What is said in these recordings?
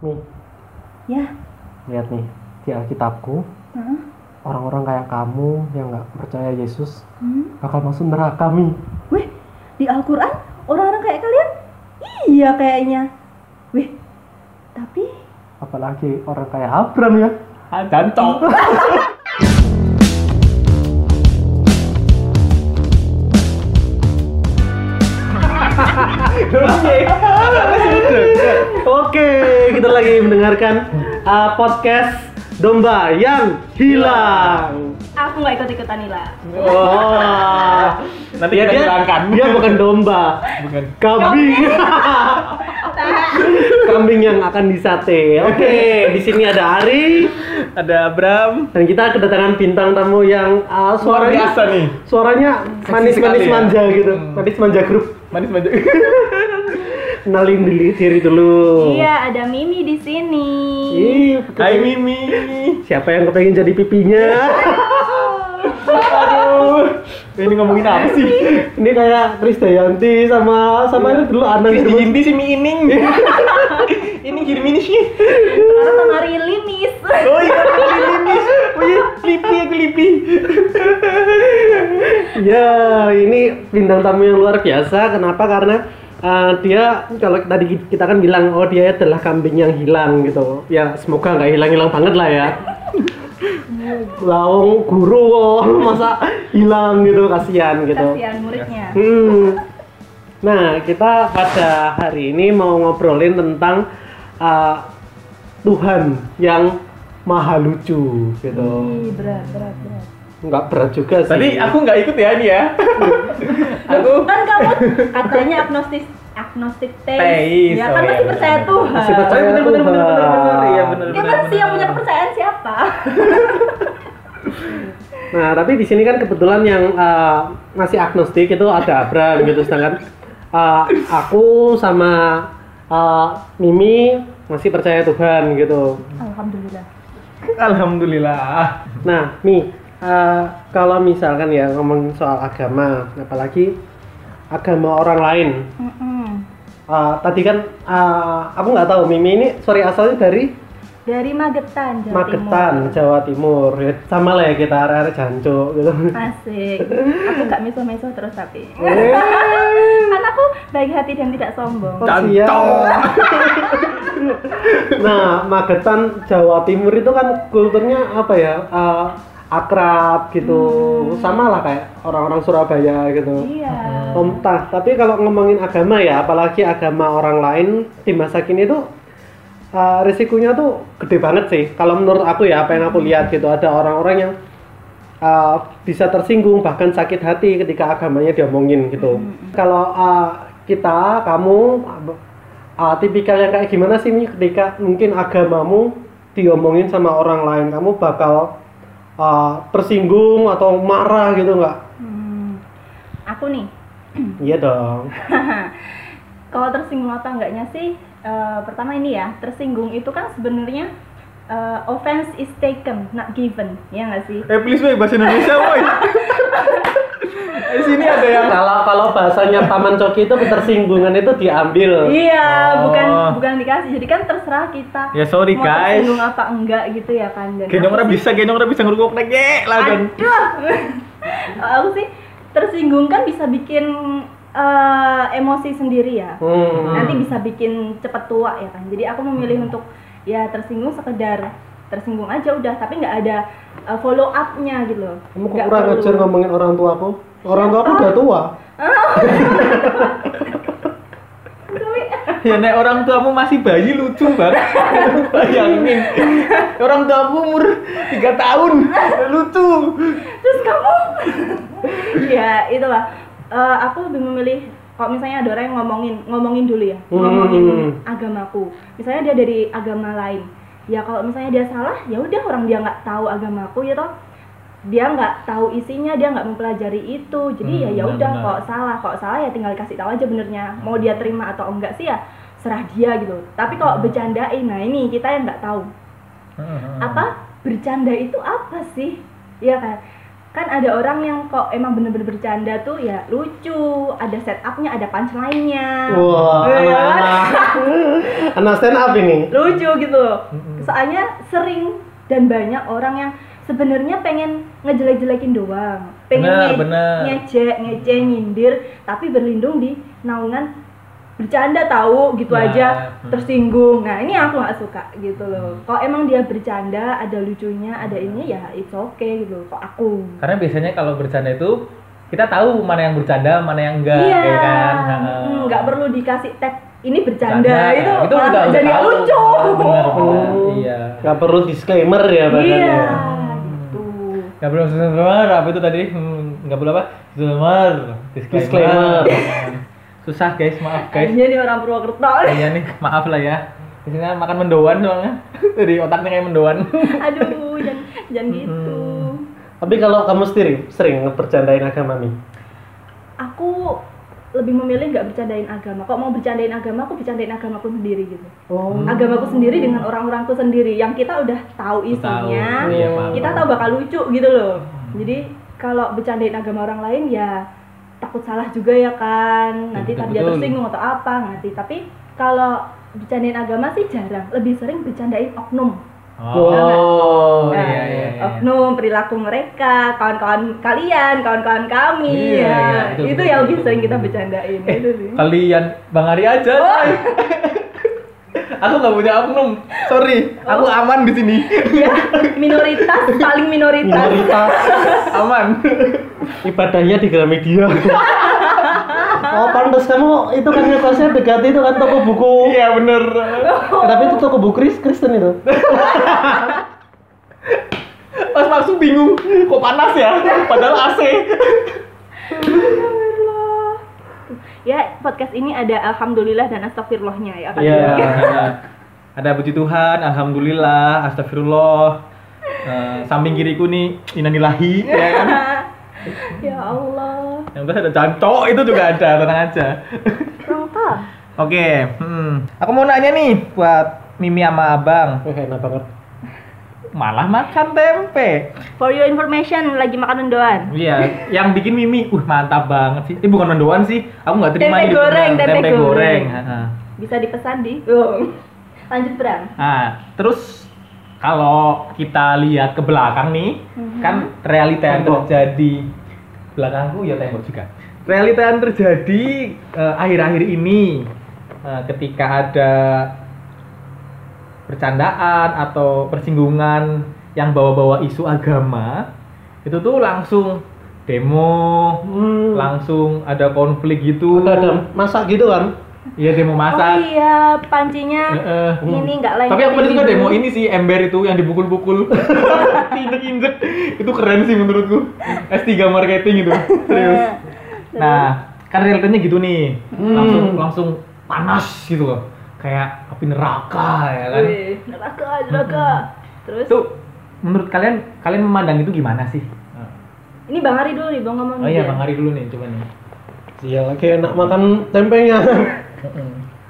nih Ya. lihat nih di Alkitabku orang-orang kayak kamu yang nggak percaya Yesus Hmm? bakal masuk neraka mi Wih, di Al-Quran orang-orang kayak kalian? Iya kayaknya. Wih, tapi apalagi orang kayak Abram ya Danto. Oke, lagi mendengarkan uh, podcast domba yang hilang. aku nggak ikut-ikutan Nila. Oh, Nanti ya kita dia, hilangkan. dia bukan domba, Bukan. kambing. kambing yang akan disate. Oke, di sini ada Ari Ada Abram. dan kita kedatangan bintang tamu yang uh, Luar suaranya biasa nih. suaranya manis-manis ya. manja gitu, Hmm. manis manja grup. Manis manja. Kenalin diri, diri dulu. Iya, ada Mimi di sini. Ih, Hai Mimi. siapa yang kepengen jadi pipinya? Aduh. Ini ngomongin apa sih? Ini kayak Krisdayanti sama sama itu dulu Anang Kris gitu. Jinti si Mi Ining. Ining jadi mini sih. Sekarang sama Rili Miss. Oh iya, Limis. Oh iya, Lipi aku Lipi. Ya, ini bintang tamu yang luar biasa. Kenapa? Karena uh, dia kalau tadi kita kan bilang oh dia adalah kambing yang hilang gitu. Ya semoga nggak hilang-hilang banget lah ya. Lawang guru kok masa hilang gitu kasihan gitu. Kasihan muridnya. Hmm. Nah, kita pada hari ini mau ngobrolin tentang uh, Tuhan yang maha lucu gitu. Ih, berat, berat, berat. Nggak berat juga sih. Tadi aku nggak ikut ya ini ya. aku Kan kamu katanya agnostik agnostik teis. Teis, Ya oh kan iya, masih benar, percaya benar. Tuhan. Masih percaya Oh, bener, bener, bener, Tuhan. bener, bener. Iya, bener, Ya bener, kan sih yang bener. punya kepercayaan siapa? Nah, tapi di sini kan kebetulan yang uh, masih agnostik itu ada Abram gitu, sedangkan uh, aku sama uh, Mimi masih percaya Tuhan gitu. Alhamdulillah. Alhamdulillah. Nah, Mi, uh, kalau misalkan ya ngomong soal agama, apalagi agama orang lain, uh, tadi kan uh, aku nggak tahu Mimi ini sorry asalnya dari Dari Magetan, Jawa Magetan, Timur. Jawa Timur. Ya, sama lah ya kita area jancuk gitu. Asik. Aku nggak meso-meso terus tapi. Eh. kan aku baik hati dan tidak sombong. Oh, siap. Cantong. Nah, Magetan Jawa Timur itu kan kulturnya apa ya? eh, akrab gitu. Sama lah kayak orang-orang Surabaya gitu. Iya. Om, tah, tapi kalau ngomongin agama ya, apalagi agama orang lain di masa kini tuh eh, risikonya tuh gede banget sih. Kalau menurut aku ya, apa yang aku lihat gitu, ada orang-orang yang eh, bisa tersinggung bahkan sakit hati ketika agamanya diomongin gitu. Kalau eh, kita, kamu eh, tipikal yang kayak gimana sih nih ketika mungkin agamamu diomongin sama orang lain, kamu bakal eh, tersinggung atau marah gitu nggak? Hmm. Aku nih, Iya dong. kalau tersinggung atau enggaknya sih, eh, pertama ini ya, tersinggung itu kan sebenarnya eh, offense is taken, not given, ya nggak sih? Eh please boy bahasa Indonesia boy. Di sini ada yang Kalau kalau bahasanya Paman Coki itu ketersinggungan itu diambil. Iya, Oh. bukan bukan dikasih. Jadi kan terserah kita. Ya, sorry, mau guys. tersinggung apa enggak gitu ya kan. Dan Gendong aku orang sih- bisa, gendong orang bisa ngerukuk nek lah kan. Aduh. aku sih tersinggung kan bisa bikin eh, emosi sendiri ya. Hmm. Nanti bisa bikin cepet tua ya kan. Jadi aku memilih untuk ya tersinggung sekedar tersinggung aja udah, tapi nggak ada eh, follow up-nya gitu loh. Kamu kok kurang perlu. ajar ngomongin orang tuaku? Orang tuaku udah tua. Ya nek orang tuamu masih bayi lucu banget. Bayangin. Orang tuamu umur 3 tahun lucu. Terus kamu? ya itulah. Eh, aku lebih memilih kalau misalnya ada orang yang ngomongin ngomongin dulu ya Hmm. ngomongin agamaku misalnya dia dari agama lain ya kalau misalnya dia salah ya udah orang dia nggak tahu agamaku ya toh dia nggak tahu isinya dia nggak mempelajari itu. Jadi Hmm, ya ya udah kok salah kok salah ya tinggal kasih tahu aja benernya. Mau dia terima atau enggak sih ya serah dia gitu. Tapi kalau bercandain nah ini kita yang nggak tahu. Hmm. apa? Bercanda itu apa sih? Ya kan? Kan ada orang yang kok emang bener-bener bercanda tuh ya lucu. Ada setupnya ada punchline-nya. Wah, Iya kan? anak, stand up ini. lucu gitu loh. Mm-mm. soalnya sering dan banyak orang yang sebenarnya pengen ngejelek-jelekin doang pengen Bener, nge- bener. ngejek nyindir tapi berlindung di naungan bercanda tahu gitu Nah, aja hmm. tersinggung nah ini aku nggak suka gitu loh kalau emang dia bercanda ada lucunya ada ini ya it's okay gitu loh kok aku Karena biasanya kalau bercanda itu kita tahu mana yang bercanda, mana yang enggak, iya ya kan? Hmm, nggak perlu dikasih tag ini bercanda, Bercanda, itu, itu malah udah- jadi tahu. lucu Bener, bener. Oh. Iya. Gak perlu disclaimer ya bahkan iya ya. Nggak perlu disclaimer, apa itu tadi? Hmm, nggak perlu apa? Disclaimer. Disclaimer. Susah guys, maaf guys. Nih orang Purwokerto Iya nih, maaf lah ya. Di sini kan makan mendoan soalnya. Jadi otaknya kayak mendoan. Aduh, jangan jangan gitu. Tapi kalau kamu sendiri sering bercandain agama nih? Aku lebih memilih nggak bercandain agama. Kok mau bercandain agama, aku bercandain agamaku sendiri gitu. Oh. Agamaku sendiri dengan orang-orangku sendiri yang kita udah tahu isinya, Tahu, iya, paham. kita tahu bakal lucu gitu loh. Jadi kalau bercandain agama orang lain ya takut salah juga ya kan. Nanti Betul, tadi dia tersinggung atau apa nanti. Tapi kalau bercandain agama sih jarang. Lebih sering bercandain oknum. Oh, Nah, iya, iya, iya. oknum perilaku mereka kawan-kawan kalian kawan-kawan Iya, kami ya iya, betul, itu betul, yang lebih sering kita bercandain itu sih Kalian Bang Ari aja. Oh. coy. aku nggak punya oknum. Sorry, aku Oh. aman di sini. ya minoritas paling minoritas minoritas aman. ibadahnya di Gramedia. oh, pantas kamu itu kan ngekosnya dekat itu kan toko buku. Iya bener. Eh, tapi itu toko buku Kris- Kristen itu. Pas masuk bingung, kok panas ya? Padahal AC. Astagfirullah. ya podcast ini ada alhamdulillah dan astagfirullahnya ya Iya. Ada puji Tuhan, alhamdulillah, astagfirullah. Eh, samping kiriku nih inanilahi ya kan. ya Allah Yang terus ada jancok itu juga ada, tenang aja. Rongka Oke, hmm. aku mau nanya nih buat Mimi sama Abang. Eh, enak banget. Malah makan tempe. for your information lagi makan mendoan Iya, yang bikin Mimi, uh mantap banget sih. Eh bukan mendoan sih, aku nggak terima Tempe ini goreng, beneran. tempe goreng. goreng. Bisa dipesan di oh. lanjut Bram Nah, terus kalau kita lihat ke belakang nih, Mhm. kan realita yang Tembok. terjadi belakangku ya tembok juga. Realita yang terjadi eh, akhir-akhir ini eh, ketika ada bercandaan atau persinggungan yang bawa-bawa isu agama, itu tuh langsung demo, Hmm. langsung ada konflik gitu. Ada, ada masak gitu kan? Iya demo oh masak. iya pancinya Heeh. ini nggak lain Tapi aku paling suka demo ini sih ember itu yang dipukul-pukul. Injek-injek. Itu keren sih menurutku. S3 marketing itu. Serius. Nah, kan realitanya gitu nih. Hmm. Langsung langsung panas gitu loh. Kayak api neraka ya kan. Wih, neraka neraka terus Itu menurut kalian kalian memandang itu gimana sih? ini Bang Ari dulu nih Bang ngomong Oh iya, dia. Bang Ari dulu nih coba nih. Iya, lagi enak makan tempenya.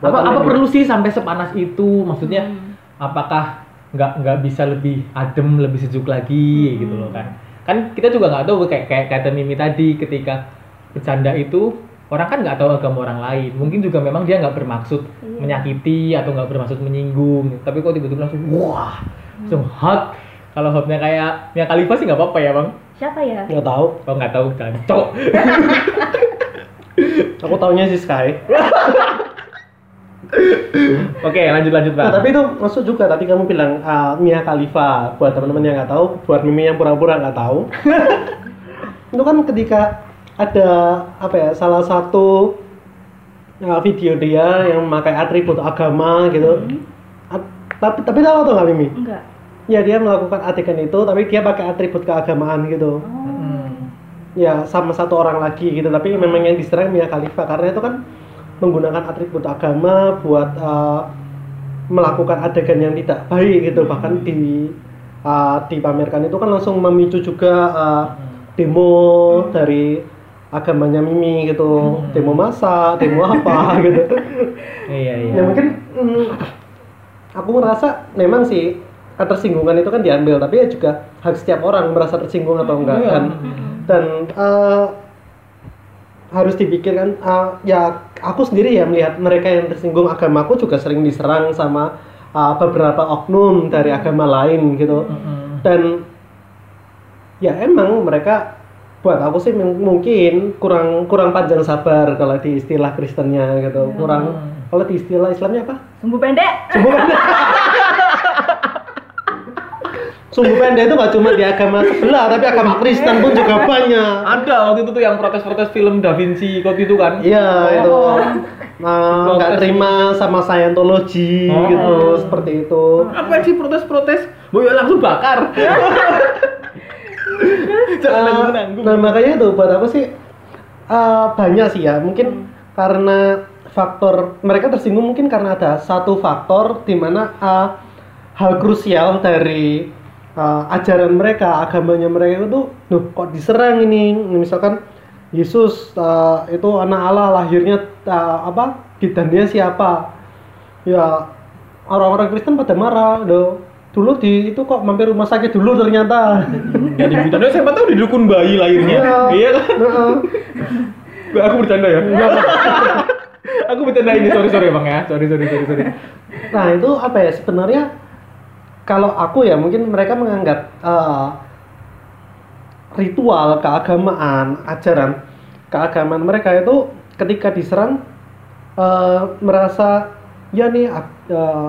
Apa apa ini. perlu sih sampai sepanas itu? Maksudnya Hmm. apakah nggak nggak bisa lebih adem lebih sejuk lagi gitu loh kan kan kita juga nggak tahu kayak kayak kata Mimi tadi ketika bercanda itu orang kan nggak tahu agama orang lain mungkin juga memang dia nggak bermaksud Iya. menyakiti atau nggak bermaksud menyinggung tapi kok tiba-tiba langsung wah langsung hot kalau hotnya kayak Mia Khalifa sih nggak apa-apa ya bang siapa ya Nggak tahu. kalau nggak tahu kan cok Aku taunya si Sky. oke lanjut lanjut bang Nah, tapi itu masuk juga tadi kamu bilang uh, Mia Khalifa. Buat teman-teman yang nggak tahu, buat Mimi yang pura-pura nggak tahu. itu kan ketika ada apa ya salah satu uh, video dia yang memakai atribut agama gitu. At- tapi tapi tahu atau nggak Mimi? enggak Ya dia melakukan adegan itu, tapi dia pakai atribut keagamaan gitu. oh. Hmm. Ya sama satu orang lagi gitu. Tapi memang yang diserang Mia Khalifa karena itu kan menggunakan atribut agama buat uh, melakukan adegan yang tidak baik gitu. Bahkan di uh, dipamerkan itu kan langsung memicu juga uh, demo dari agamanya Mimi gitu. Hmm. Demo masa, demo apa gitu. iya iya Ya mungkin mm, aku merasa memang sih ketersinggungan itu kan diambil tapi ya juga hak setiap orang merasa tersinggung atau enggak Iya. dan dan eh, harus dipikirkan eh, ya aku sendiri ya melihat mereka yang tersinggung agamaku juga sering diserang sama eh, beberapa oknum dari agama lain gitu. Mm-mm. dan ya emang mereka buat aku sih mung- mungkin kurang kurang panjang sabar kalau di istilah Kristennya gitu. Kurang kalau di istilah Islamnya apa? Sumbu pendek. sumbu pendek sumbu pendek itu nggak cuma di agama sebelah tapi agama Kristen pun juga banyak Ada waktu itu tuh yang protes-protes film Da Vinci Code itu kan? iya itu Oh. Nah, nggak terima sama Scientology Oh. gitu seperti itu Apa sih protes-protes? Bu ya langsung bakar. Jangan Eh, nanggung-nanggung. nah makanya itu buat apa sih Eh, banyak sih ya mungkin karena faktor mereka tersinggung mungkin karena ada satu faktor di mana eh, hal krusial dari eh, ajaran mereka agamanya mereka itu loh kok diserang ini misalkan Yesus eh, itu anak Allah lahirnya eh, apa bidannya siapa ya orang-orang Kristen pada marah loh dulu di itu kok mampir rumah sakit dulu ternyata Jadi bidan siapa tahu di dukun bayi lahirnya. Iya. Iya kan? Aku bercanda ya. aku bercanda ini sorry sorry bang ya. Sorry sorry sorry sorry. Nah itu apa ya sebenarnya kalau aku ya mungkin mereka menganggap eh, ritual keagamaan ajaran keagamaan mereka itu ketika diserang eh, merasa ya nih eh,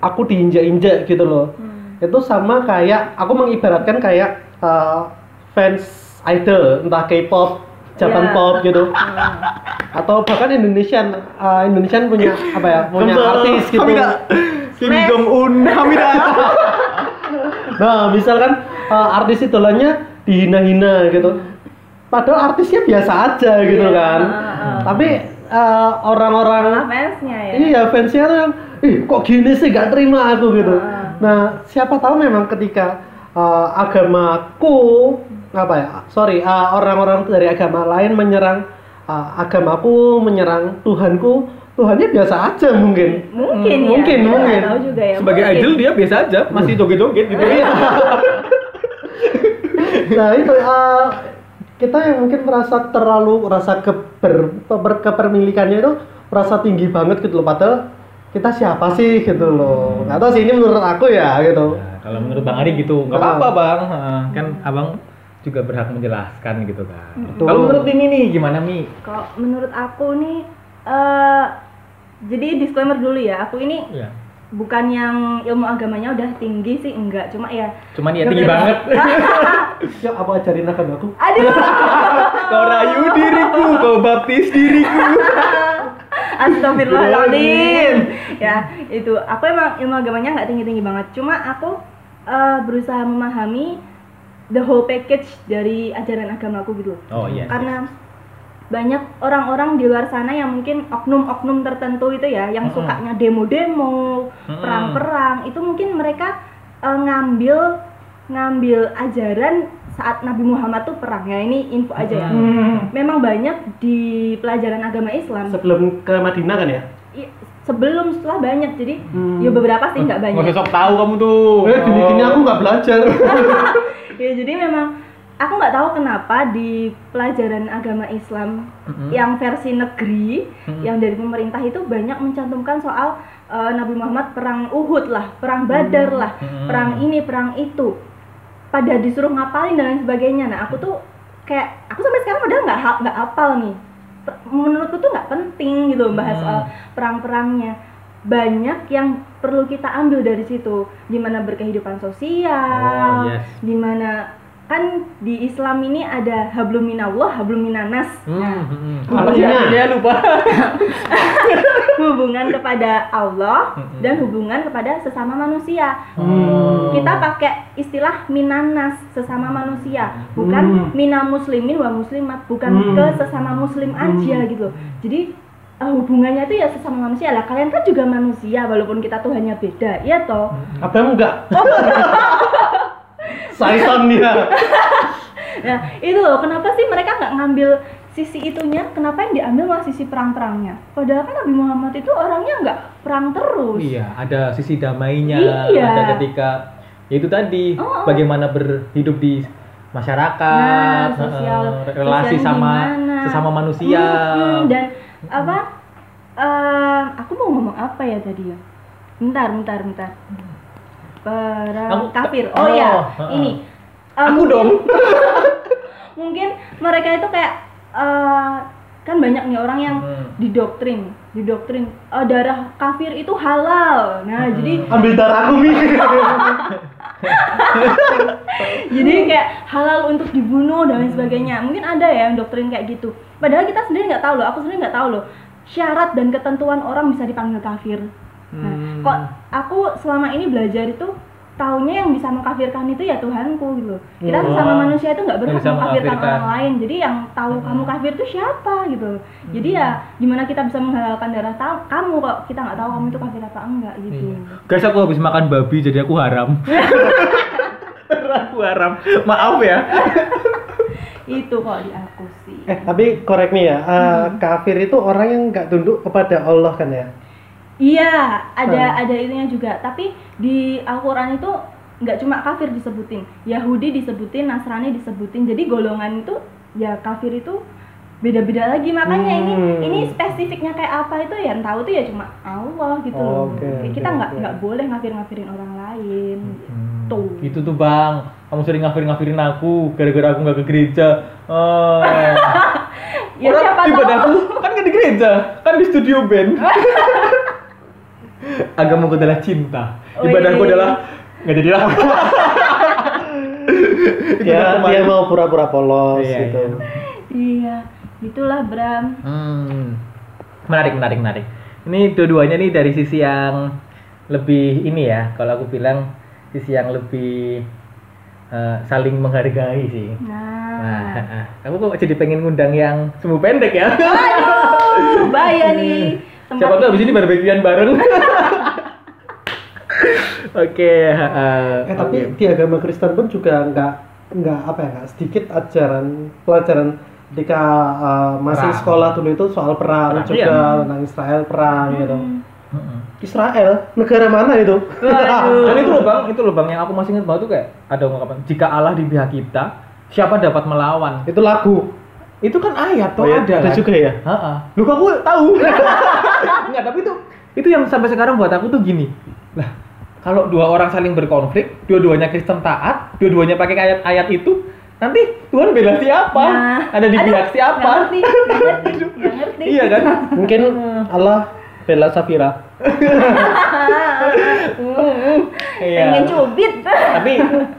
aku diinjak-injak gitu loh. Itu sama kayak aku mengibaratkan kayak eh, fans idol entah K-pop Japan Iya. pop gitu. Atau bahkan Indonesian eh, Indonesian punya apa ya punya artis gitu Kim Jong Un, Hamida. nah misalkan eh, artis idolanya dihina-hina gitu padahal artisnya biasa aja gitu Iya, kan heeh. tapi eh, orang-orang fansnya ya. iya fansnya tuh yang ih kok gini sih gak terima aku gitu Heeh. nah siapa tahu memang ketika eh, agamaku apa ya sorry eh, orang-orang dari agama lain menyerang eh, agamaku menyerang Tuhanku Tuhannya biasa aja mungkin Mungkin ya. Mungkin, nggak mungkin. Tahu juga ya. Sebagai mungkin. idol dia biasa aja, masih joget-joget gitu. nah itu eh, kita yang mungkin merasa terlalu rasa keber, keber- kepemilikannya itu merasa tinggi banget gitu loh padahal kita siapa sih gitu loh nggak tahu sih ini menurut aku ya gitu Nah, kalau menurut Bang Adi gitu, nggak apa-apa Bang. Heeh, kan Abang juga berhak menjelaskan gitu kan. Betul. Kalau menurut Mimi nih gimana Mi? Kalau menurut aku nih eh jadi disclaimer dulu ya, aku ini Ya. bukan yang ilmu agamanya udah tinggi sih enggak, cuma ya Cuman ya tinggi banget. ya apa ajarin agamaku aduh kau rayu diriku, kau baptis diriku. Astagfirullahaladzim ya itu aku emang ilmu agamanya nggak tinggi tinggi banget cuma aku eh, berusaha memahami the whole package dari ajaran agamaku gitu Oh iya. karena banyak orang-orang di luar sana yang mungkin oknum-oknum tertentu itu ya yang Mm-mm. sukanya demo-demo perang-perang. Itu mungkin mereka eh, ngambil ngambil ajaran saat Nabi Muhammad tuh perang. Ya ini info aja ya. Hmm. memang banyak di pelajaran agama Islam. Sebelum ke Madinah kan ya? I- sebelum setelah banyak. Jadi Hmm. ya beberapa sih nggak banyak. Nggak usah sok tahu kamu tuh. eh gini aku nggak belajar. Ya jadi memang aku nggak tahu kenapa di pelajaran agama Islam Mm-mm. yang versi negeri Mm-mm. yang dari pemerintah itu banyak mencantumkan soal eh, Nabi Muhammad perang Uhud lah perang Badar lah Mm-mm. perang ini perang itu pada disuruh ngapalin dan lain sebagainya nah aku tuh kayak aku sampai sekarang padahal nggak nggak hafal nih menurutku tuh nggak penting gitu bahas soal perang-perangnya banyak yang perlu kita ambil dari situ gimana berkehidupan sosial Oh, yes. di mana kan di Islam ini ada hablum minallah hablum minanas Hmm, Nah, hmm, hmm. Artinya lupa? hubungan kepada Allah Mm-mm. dan hubungan kepada sesama manusia Hmm. kita pakai istilah minanas sesama manusia bukan Hmm. mina muslimin wa muslimat bukan Hmm. ke sesama muslim aja Hmm. gitu jadi eh, hubungannya itu ya sesama manusia lah kalian kan juga manusia walaupun kita Tuhannya beda ya toh apa enggak Saison dia Nah, itu loh, kenapa sih mereka nggak ngambil sisi itunya kenapa yang diambil malah sisi perang-perangnya padahal kan Nabi Muhammad itu orangnya nggak perang terus Iya, ada sisi damainya, Iya. ada ketika ya itu tadi Oh. bagaimana berhidup di masyarakat, Nah, sosial- relasi sosialnya sama gimana? sesama manusia. Mm-mm, dan apa eh, aku mau ngomong apa ya tadi ya bentar bentar bentar perang Kamu- kafir oh, oh, ya heeh. ini Eh, Aku mungkin- dong. mungkin mereka itu kayak eh, kan banyak nih orang yang Hmm. didoktrin didoktrin eh, darah kafir itu halal nah Hmm. jadi Ambil darahku Mi. jadi kayak halal untuk dibunuh dan lain sebagainya mungkin ada ya yang doktrin kayak gitu padahal kita sendiri nggak tahu loh aku sendiri nggak tahu loh syarat dan ketentuan orang bisa dipanggil kafir nah Hmm. kok aku selama ini belajar itu taunya yang bisa mengkafirkan itu ya Tuhanku gitu kita Oh. sama manusia itu nggak berhak bisa mengkafirkan orang lain jadi yang tahu Hmm. kamu kafir itu siapa gitu jadi ya gimana kita bisa menghalalkan darah ta- kamu kok kita nggak tahu kamu itu kafir apa enggak gitu Iya. Guys, aku habis makan babi jadi aku haram. aku haram. Maaf ya. itu kok di aku sih Eh, tapi korek nih ya. eh, Kafir itu orang yang nggak tunduk kepada Allah kan ya? Iya, ada Hmm. ada itunya juga. Tapi di Al-Qur'an itu nggak cuma kafir disebutin, Yahudi disebutin, Nasrani disebutin. Jadi golongan itu ya kafir itu beda-beda lagi. Makanya ini Hmm. ini spesifiknya kayak apa itu yang tahu tuh ya cuma Allah gitu loh. Oke, Kayak oke, kita nggak oke. nggak boleh ngafir-ngafirin orang lain. Tuh. Gitu tuh bang. Kamu sering ngafir-ngafirin aku gara-gara aku nggak ke gereja. Oh. Ya Orang siapa tahu. ibadahku kan nggak di gereja, kan di studio band. Agamaku adalah cinta. Wih. Ibadahku adalah nggak jadi lah. Itu Dia, mau pura-pura polos Iya, gitu. iya. Iya, itulah Bram. Hmm. Menarik, menarik, menarik. Ini dua-duanya nih dari sisi yang lebih ini ya, kalau aku bilang sisi yang lebih eh, saling menghargai sih. Nah, Nah, aku kok jadi pengen ngundang yang semu pendek ya. aduh, bahaya nih. Tempat Siapa tahu abis ini barbekyuan bareng. Oke, eh, Eh tapi oke. di agama Kristen pun juga nggak nggak apa ya nggak sedikit ajaran pelajaran ketika uh, masih Perang. sekolah dulu itu soal perang, Perang, juga iya. tentang Israel perang gitu. Hmm. Mm-mm. Israel negara mana itu? Dan itu loh bang, itu loh bang yang aku masih ingat banget tuh kayak ada ungkapan jika Allah di pihak kita, siapa dapat melawan? itu lagu. Itu kan ayat tuh Oh, iya, ada. ada kan? juga ya? Heeh. Lu kok aku tahu? Enggak, tapi itu itu yang sampai sekarang buat aku tuh gini. Lah, kalau dua orang saling berkonflik, dua-duanya Kristen taat, dua-duanya pakai ayat-ayat itu, nanti Tuhan bela siapa? Nah, Ada di aduh, pihak siapa? Ngerti, ngerti, ngerti. iya kan? Mungkin Allah bela Safira. Iya. Pengen cubit. Tapi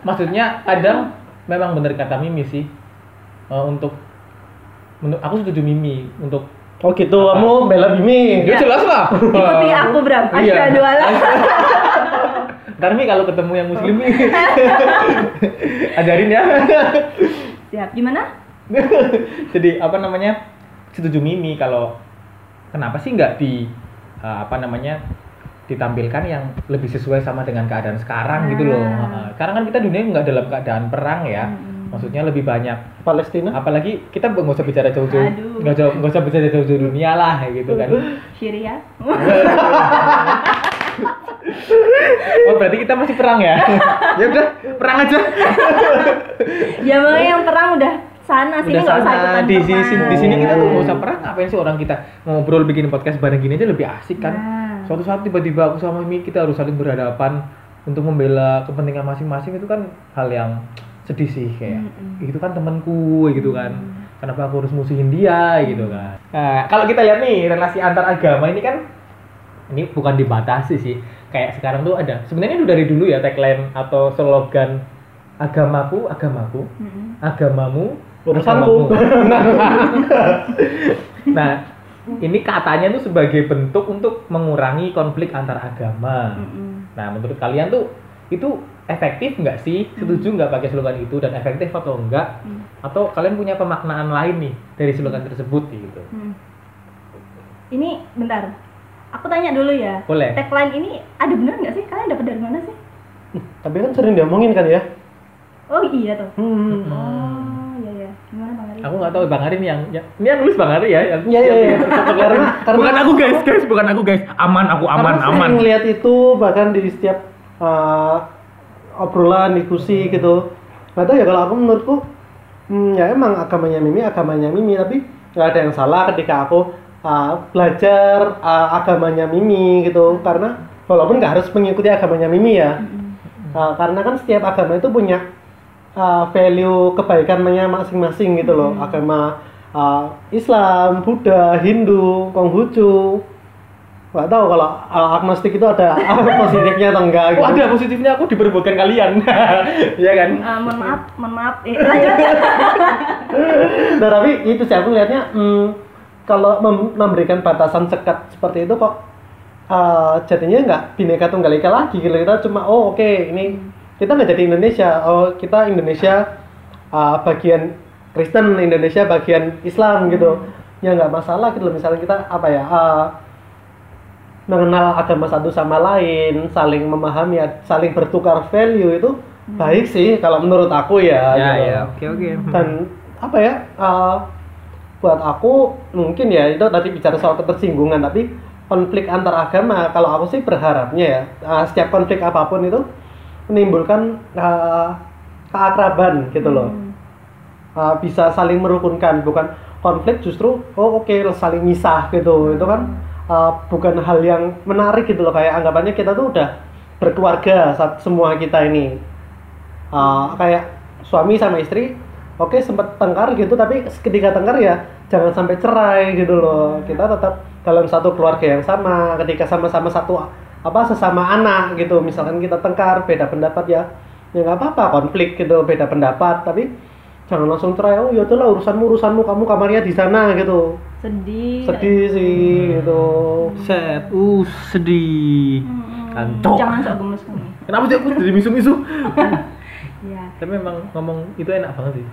maksudnya kadang memang benar kata Mimi sih. Eh, untuk menurut aku setuju Mimi untuk Oh gitu, Apa? kamu bela Bimi. Ya jelas lah. Ikuti aku Bram. Iya. Asyhadu alla. Ntar Mi kalau ketemu yang muslim nih ajarin ya. Siap. Gimana? Jadi apa namanya? Setuju Mimi kalau kenapa sih nggak di eh, apa namanya ditampilkan yang lebih sesuai sama dengan keadaan sekarang gitu loh. Ah. Heeh. Sekarang kan kita dunia nggak dalam keadaan perang ya. Mm-mm. Maksudnya lebih banyak. Palestina. apalagi kita nggak usah bicara jauh-jauh. Nggak jauh nggak usah bicara jauh-jauh dunia lah kayak gitu kan. Syria. oh berarti kita masih perang ya? Ya udah perang aja. Ya makanya yang perang udah sana sini udah nggak usah sana. ikutan di sini perang. di sini kita tuh nggak usah perang. Ngapain sih orang kita ngobrol bikin podcast bareng gini aja lebih asik kan? Nah. suatu saat tiba-tiba aku sama Mimi kita harus saling berhadapan untuk membela kepentingan masing-masing. Itu kan hal yang sedih sih kayak Mm-mm. itu kan temanku gitu kan kenapa aku harus musuhin dia gitu kan nah kalau kita lihat nih relasi antar agama ini kan ini bukan dibatasi sih kayak sekarang tuh ada sebenarnya itu dari dulu ya tagline atau slogan agamaku agamaku Mm-mm. agamamu Urusanku. agamamu. nah ini katanya tuh sebagai bentuk untuk mengurangi konflik antar agama Mm-mm. nah menurut kalian tuh itu efektif nggak sih setuju nggak pakai slogan itu dan efektif atau enggak Hmm. atau kalian punya pemaknaan lain nih dari slogan tersebut gitu Hmm. Ini bentar. Aku tanya dulu ya. boleh Tagline ini ada bener nggak sih? Kalian dapat dari mana sih? Tapi kan sering diomongin kan ya. Oh iya tuh. Hmm. Oh iya ya. Gimana Bang Ari? Aku nggak tahu Bang Ari nih yang, yang ini yang nulis Bang Ari ya. Yang, Iya iya iya. yang- karena karena bukan aku guys, guys, bukan aku guys. Aman aku aman, karena aman. sering ngeliat itu bahkan di setiap uh, obrolan diskusi gitu. Nggak tahu ya kalau aku menurutku hmm, ya emang agamanya Mimi agamanya Mimi tapi nggak ada yang salah ketika aku uh, belajar uh, agamanya Mimi gitu. Karena walaupun nggak harus mengikuti agamanya Mimi ya. Uh, karena kan setiap agama itu punya uh, value kebaikannya masing-masing gitu loh. Agama uh, Islam, Buddha, Hindu, Konghucu nggak tahu kalau uh, agnostik itu ada positifnya atau enggak gitu. Oh, ada positifnya aku diperbuatkan kalian. Iya kan? Eh, mohon maaf, mohon maaf. Eh, lanjut. nah tapi itu sih aku lihatnya hmm, kalau mem- memberikan batasan sekat seperti itu kok uh, jadinya nggak bineka tunggal ika lagi gitu kita cuma oh oke ini kita nggak jadi Indonesia oh kita Indonesia uh, bagian Kristen Indonesia bagian Islam gitu ya nggak masalah gitu loh misalnya kita apa ya uh, mengenal agama satu sama lain saling memahami saling bertukar value itu baik sih kalau menurut aku ya Ya, gitu. ya, oke, oke. dan apa ya uh, buat aku mungkin ya itu tadi bicara soal ketersinggungan tapi konflik antar agama kalau aku sih berharapnya ya uh, setiap konflik apa pun itu menimbulkan uh, keakraban gitu loh Uh, bisa saling merukunkan bukan konflik justru oh oke saling misah gitu itu kan uh, bukan hal yang menarik gitu loh. Kayak anggapannya kita tuh udah berkeluarga saat semua kita ini. Uh, kayak suami sama istri oke sempat tengkar gitu tapi ketika tengkar ya jangan sampai cerai gitu loh. Kita tetap dalam satu keluarga yang sama ketika sama-sama satu apa sesama anak gitu. Misalkan kita tengkar beda pendapat ya ya nggak apa-apa konflik gitu beda pendapat. Tapi jangan langsung cerai oh ya itulah urusanmu urusanmu kamu kamarnya di sana gitu Sedih. sedih sih gitu Set, uh, sedih. Hmm. Jangan sok gemes kamu. Kenapa sih aku jadi misu-misu? Ya. Tapi memang ngomong itu enak banget sih.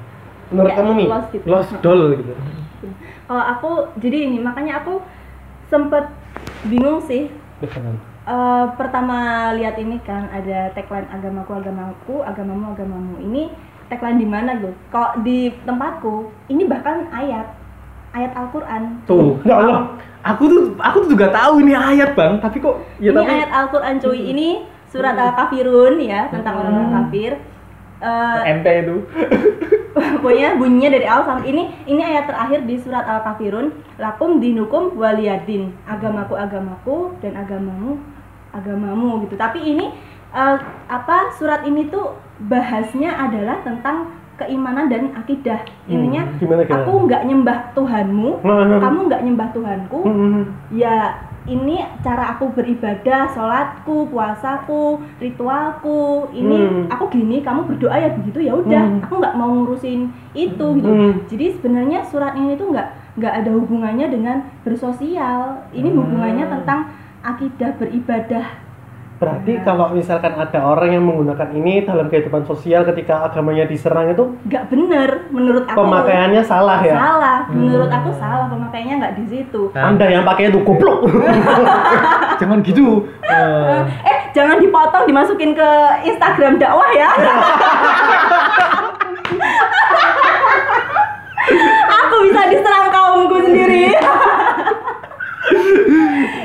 menurut kamu nih lost gitu. Lost doll gitu. Kalau aku jadi ini makanya aku sempet bingung sih Eh, pertama lihat ini kan ada tagline agamaku agamaku agamamu agamamu ini tagline di mana gitu kok di tempatku ini bahkan ayat ayat Al-Quran. Tuh, Ya Allah. Aku tuh aku tuh juga tahu ini ayat, Bang, tapi kok ya ini tapi ayat Al-Quran cuy. Ini surat Al-Kafirun ya tentang orang-orang kafir. Eh, MP itu. pokoknya bunyinya dari awal sampai ini ini ayat terakhir di surat al kafirun lakum dinukum waliyadin. Agamaku agamaku dan agamamu agamamu gitu. Tapi ini eh, apa surat ini tuh bahasnya adalah tentang keimanan dan akidah intinya Hmm, gimana, gimana? aku nggak nyembah Tuhanmu Hmm. kamu nggak nyembah Tuhanku Hmm. ya ini cara aku beribadah, sholatku, puasaku, ritualku. Ini Hmm. aku gini, kamu berdoa ya begitu ya udah. Hmm. Aku nggak mau ngurusin itu gitu. Hmm. Jadi sebenarnya surat ini tuh nggak nggak ada hubungannya dengan bersosial. Ini Hmm. hubungannya tentang akidah beribadah. Berarti kalau misalkan ada orang yang menggunakan ini dalam kehidupan sosial ketika agamanya diserang itu Nggak bener menurut aku. pemakaiannya salah ya? Salah, menurut aku salah pemakaiannya nggak di situ. Nah. Anda yang pakai itu goblok. Jangan gitu. Eh, Eh, jangan dipotong dimasukin ke Instagram dakwah ya. Aku bisa diserang kaumku sendiri.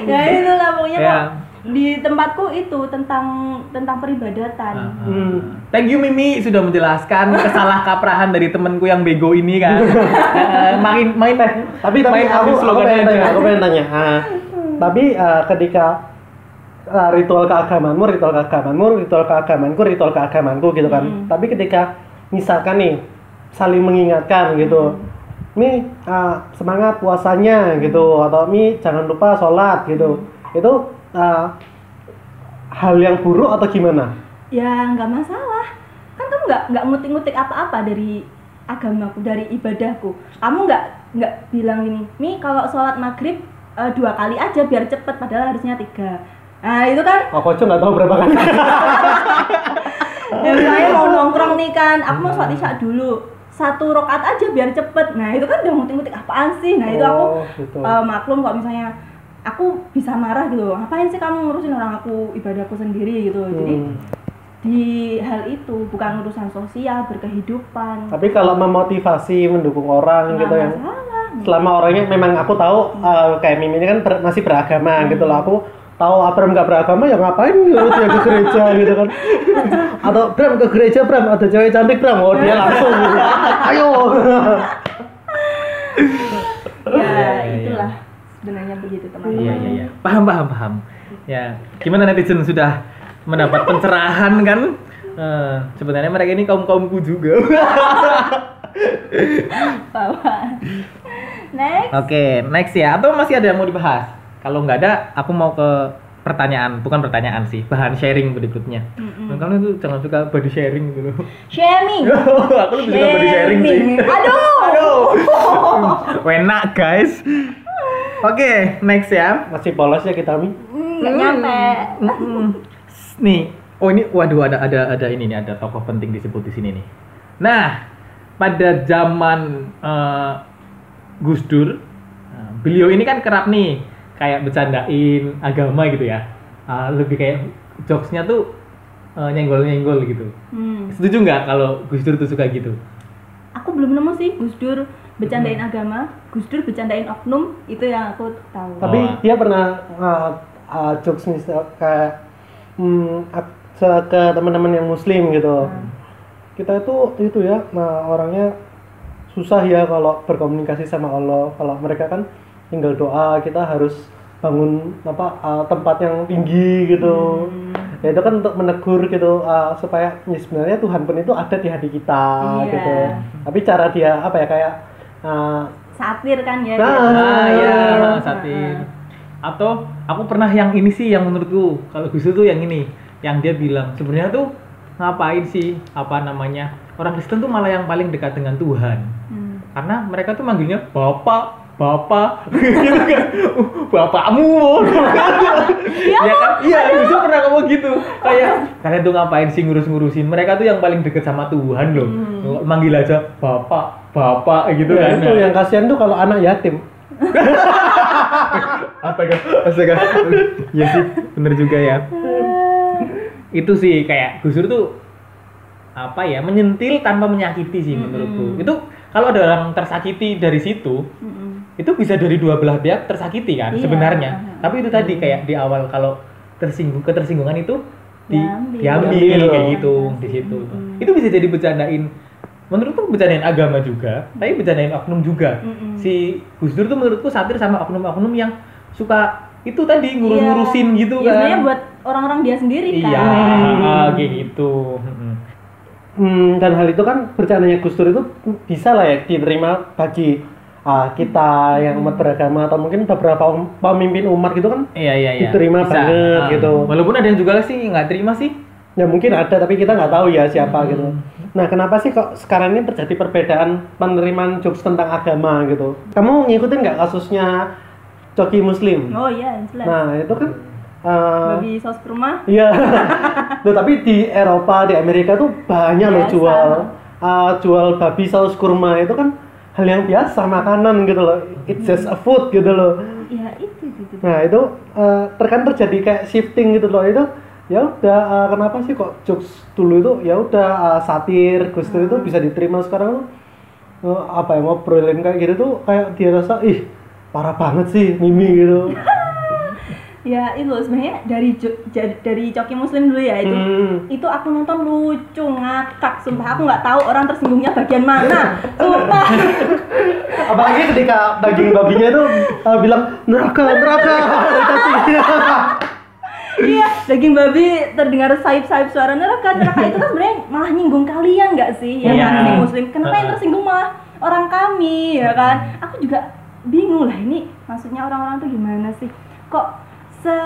ya itulah pokoknya Ya. kok di tempatku itu tentang tentang peribadatan. Hmm. Thank you Mimi sudah menjelaskan kesalah kaprahan dari temenku yang bego ini kan. Eh, main main tapi tapi main aku, aku pengen tanya, aku pengen tanya. Ah, tapi ah, ketika ah, ritual keagamanmu, ritual keagamanmu, ritual keagamanku, ritual keagamanku gitu kan. Hmm. Tapi ketika misalkan nih saling mengingatkan gitu. Mi ah, semangat puasanya gitu atau Mi jangan lupa sholat gitu. Itu ah, hal yang buruk atau gimana? Ya nggak masalah. Kan kamu nggak nggak ngutik-ngutik apa-apa dari agamaku, dari ibadahku. Kamu nggak nggak bilang ini, Mi kalau sholat maghrib eh, dua kali aja biar cepet, padahal harusnya tiga. Nah itu kan, Aku aja nggak tahu berapa kali. ya misalnya mau nongkrong nih kan, aku mau sholat isya dulu satu rokat aja biar cepet. Nah itu kan udah ngutik-ngutik apaan sih? Nah itu aku Oh, gitu. eh, maklum kok misalnya aku bisa marah gitu. Ngapain sih kamu ngurusin orang aku ibadahku sendiri gitu. Jadi Hmm. di hal itu bukan urusan sosial berkehidupan Tapi kalau memotivasi mendukung orang Nggak gitu yang masalah. selama orangnya memang aku tahu uh, kayak Mimi ini kan ber- masih beragama Hmm. gitu loh. Aku tahu Abram nggak beragama ya ngapain nyuruh dia ke gereja gitu kan. Atau Bram ke gereja Bram ada cewek cantik Bram. Oh dia langsung gitu. Ayo. ya itulah begitu teman-teman Iya iya iya. Paham paham paham. Ya, gimana netizen sudah mendapat pencerahan kan? Eh, sebenarnya mereka ini kaum kaumku juga. next Oke, next ya. Atau masih ada yang mau dibahas? Kalau nggak ada, aku mau ke pertanyaan, bukan pertanyaan sih, bahan sharing berikutnya. Mm-mm. Dan kamu itu jangan suka body sharing gitu. shaming aku lebih suka body sharing sih. aduh Aduh. Enak guys. Oke, next ya. Masih polos ya kita Mi. Hmm, nggak nyampe Mm-mm. Nih, oh ini waduh ada ada ada ini nih, ada tokoh penting disebut di sini nih. Nah, pada zaman eh, Gus Dur, nah, beliau ini kan kerap nih kayak bercandain agama gitu ya. Ah, lebih kayak jokesnya tuh eh, nyenggol-nyenggol gitu. Hmm. Setuju nggak kalau Gus Dur tuh suka gitu? aku belum nemu sih Gus Dur bercandain agama Gus Dur bercandain oknum itu yang aku tahu Tapi Oh. dia pernah uh, uh, jokes misal kayak hmm, ak- se- ke teman-teman yang muslim gitu. Hmm. Kita itu itu ya nah, orangnya susah ya kalau berkomunikasi sama Allah. Kalau mereka kan tinggal doa, kita harus bangun apa uh, tempat yang tinggi gitu. Hmm. Ya itu kan untuk menegur gitu uh, supaya ya sebenarnya Tuhan pun itu ada di hati kita Iya. gitu. Tapi cara dia apa ya kayak uh, satir kan ya Nah. Ah, iya, Heeh. satir. Atau aku pernah yang ini sih yang menurutku kalau Gus tuh yang ini, yang dia bilang sebenarnya tuh ngapain sih apa namanya orang Kristen tuh malah yang paling dekat dengan Tuhan Hmm. karena mereka tuh manggilnya bapak bapak gitu kan "Uh, bapakmu iya kan iya Gus Dur pernah ngomong gitu kayak kalian tuh ngapain sih ngurus-ngurusin mereka tuh yang paling deket sama Tuhan loh Hmm. manggil aja bapak bapak gitu ya, kan itu yang kasihan tuh kalau anak yatim. Astaga, astaga. Iya sih, bener juga ya. Itu sih kayak Gus Dur tuh apa ya menyentil tanpa menyakiti sih menurutku. Mm-mm. Itu kalau ada orang tersakiti dari situ, Mm-mm. Itu bisa dari dua belah pihak tersakiti kan Iya. sebenarnya. Aha. Tapi itu tadi kayak di awal kalau tersinggung ketersinggungan itu di, Diambil. diambil, Diambil. kayak gitu di situ. Mm-mm. Itu bisa jadi bercandain menurutku bercandain agama juga, tapi bercandain oknum juga. Mm-mm. Si Gus Dur tuh menurutku satir sama oknum-oknum yang suka itu tadi ngurus-ngurusin Iya. gitu Ya, kan. sebenarnya buat orang-orang dia sendiri kan Iya, kayak gitu. Mm-mm. Hmm, dan hal itu kan bercandanya Gus Dur itu bisa lah ya diterima bagi ah, kita yang umat beragama atau mungkin beberapa um- pemimpin umat gitu kan Iya iya iya. Diterima Bisa. banget Ah. gitu. Walaupun ada yang juga sih nggak terima sih. ya mungkin ada tapi kita nggak tahu ya siapa Hmm. gitu. Nah kenapa sih kok sekarang ini terjadi perbedaan penerimaan jokes tentang agama gitu? Kamu ngikutin nggak kasusnya Coki Muslim? oh iya jelas Nah itu kan eh, babi saus kurma Iya. Tapi di Eropa, di Amerika tuh banyak loh jual uh, jual babi saus kurma itu kan hal yang biasa makanan gitu loh. It's just a food gitu loh. ya itu itu, itu. Nah, itu uh, terkadang terjadi kayak shifting gitu loh. Itu ya udah uh, kenapa sih kok jokes dulu itu ya udah uh, satir Gus Dur itu bisa diterima sekarang tuh uh, apa ya ngobrolin kayak gitu tuh kayak dia rasa ih parah banget sih Mimi gitu. ya itu loh, sebenarnya dari dari coki muslim dulu ya itu. Hmm. itu aku nonton lucu ngakak sumpah. Aku nggak tahu orang tersinggungnya bagian mana. Sumpah. Apalagi ketika daging babinya itu uh, bilang neraka neraka. Iya daging babi terdengar sayup-sayup suara neraka neraka. Itu kan sebenarnya malah nyinggung kalian nggak sih? Ya Iya. kan muslim? Kenapa yang tersinggung malah orang kami ya kan? Aku juga bingung lah ini maksudnya orang-orang tuh gimana sih? Kok se,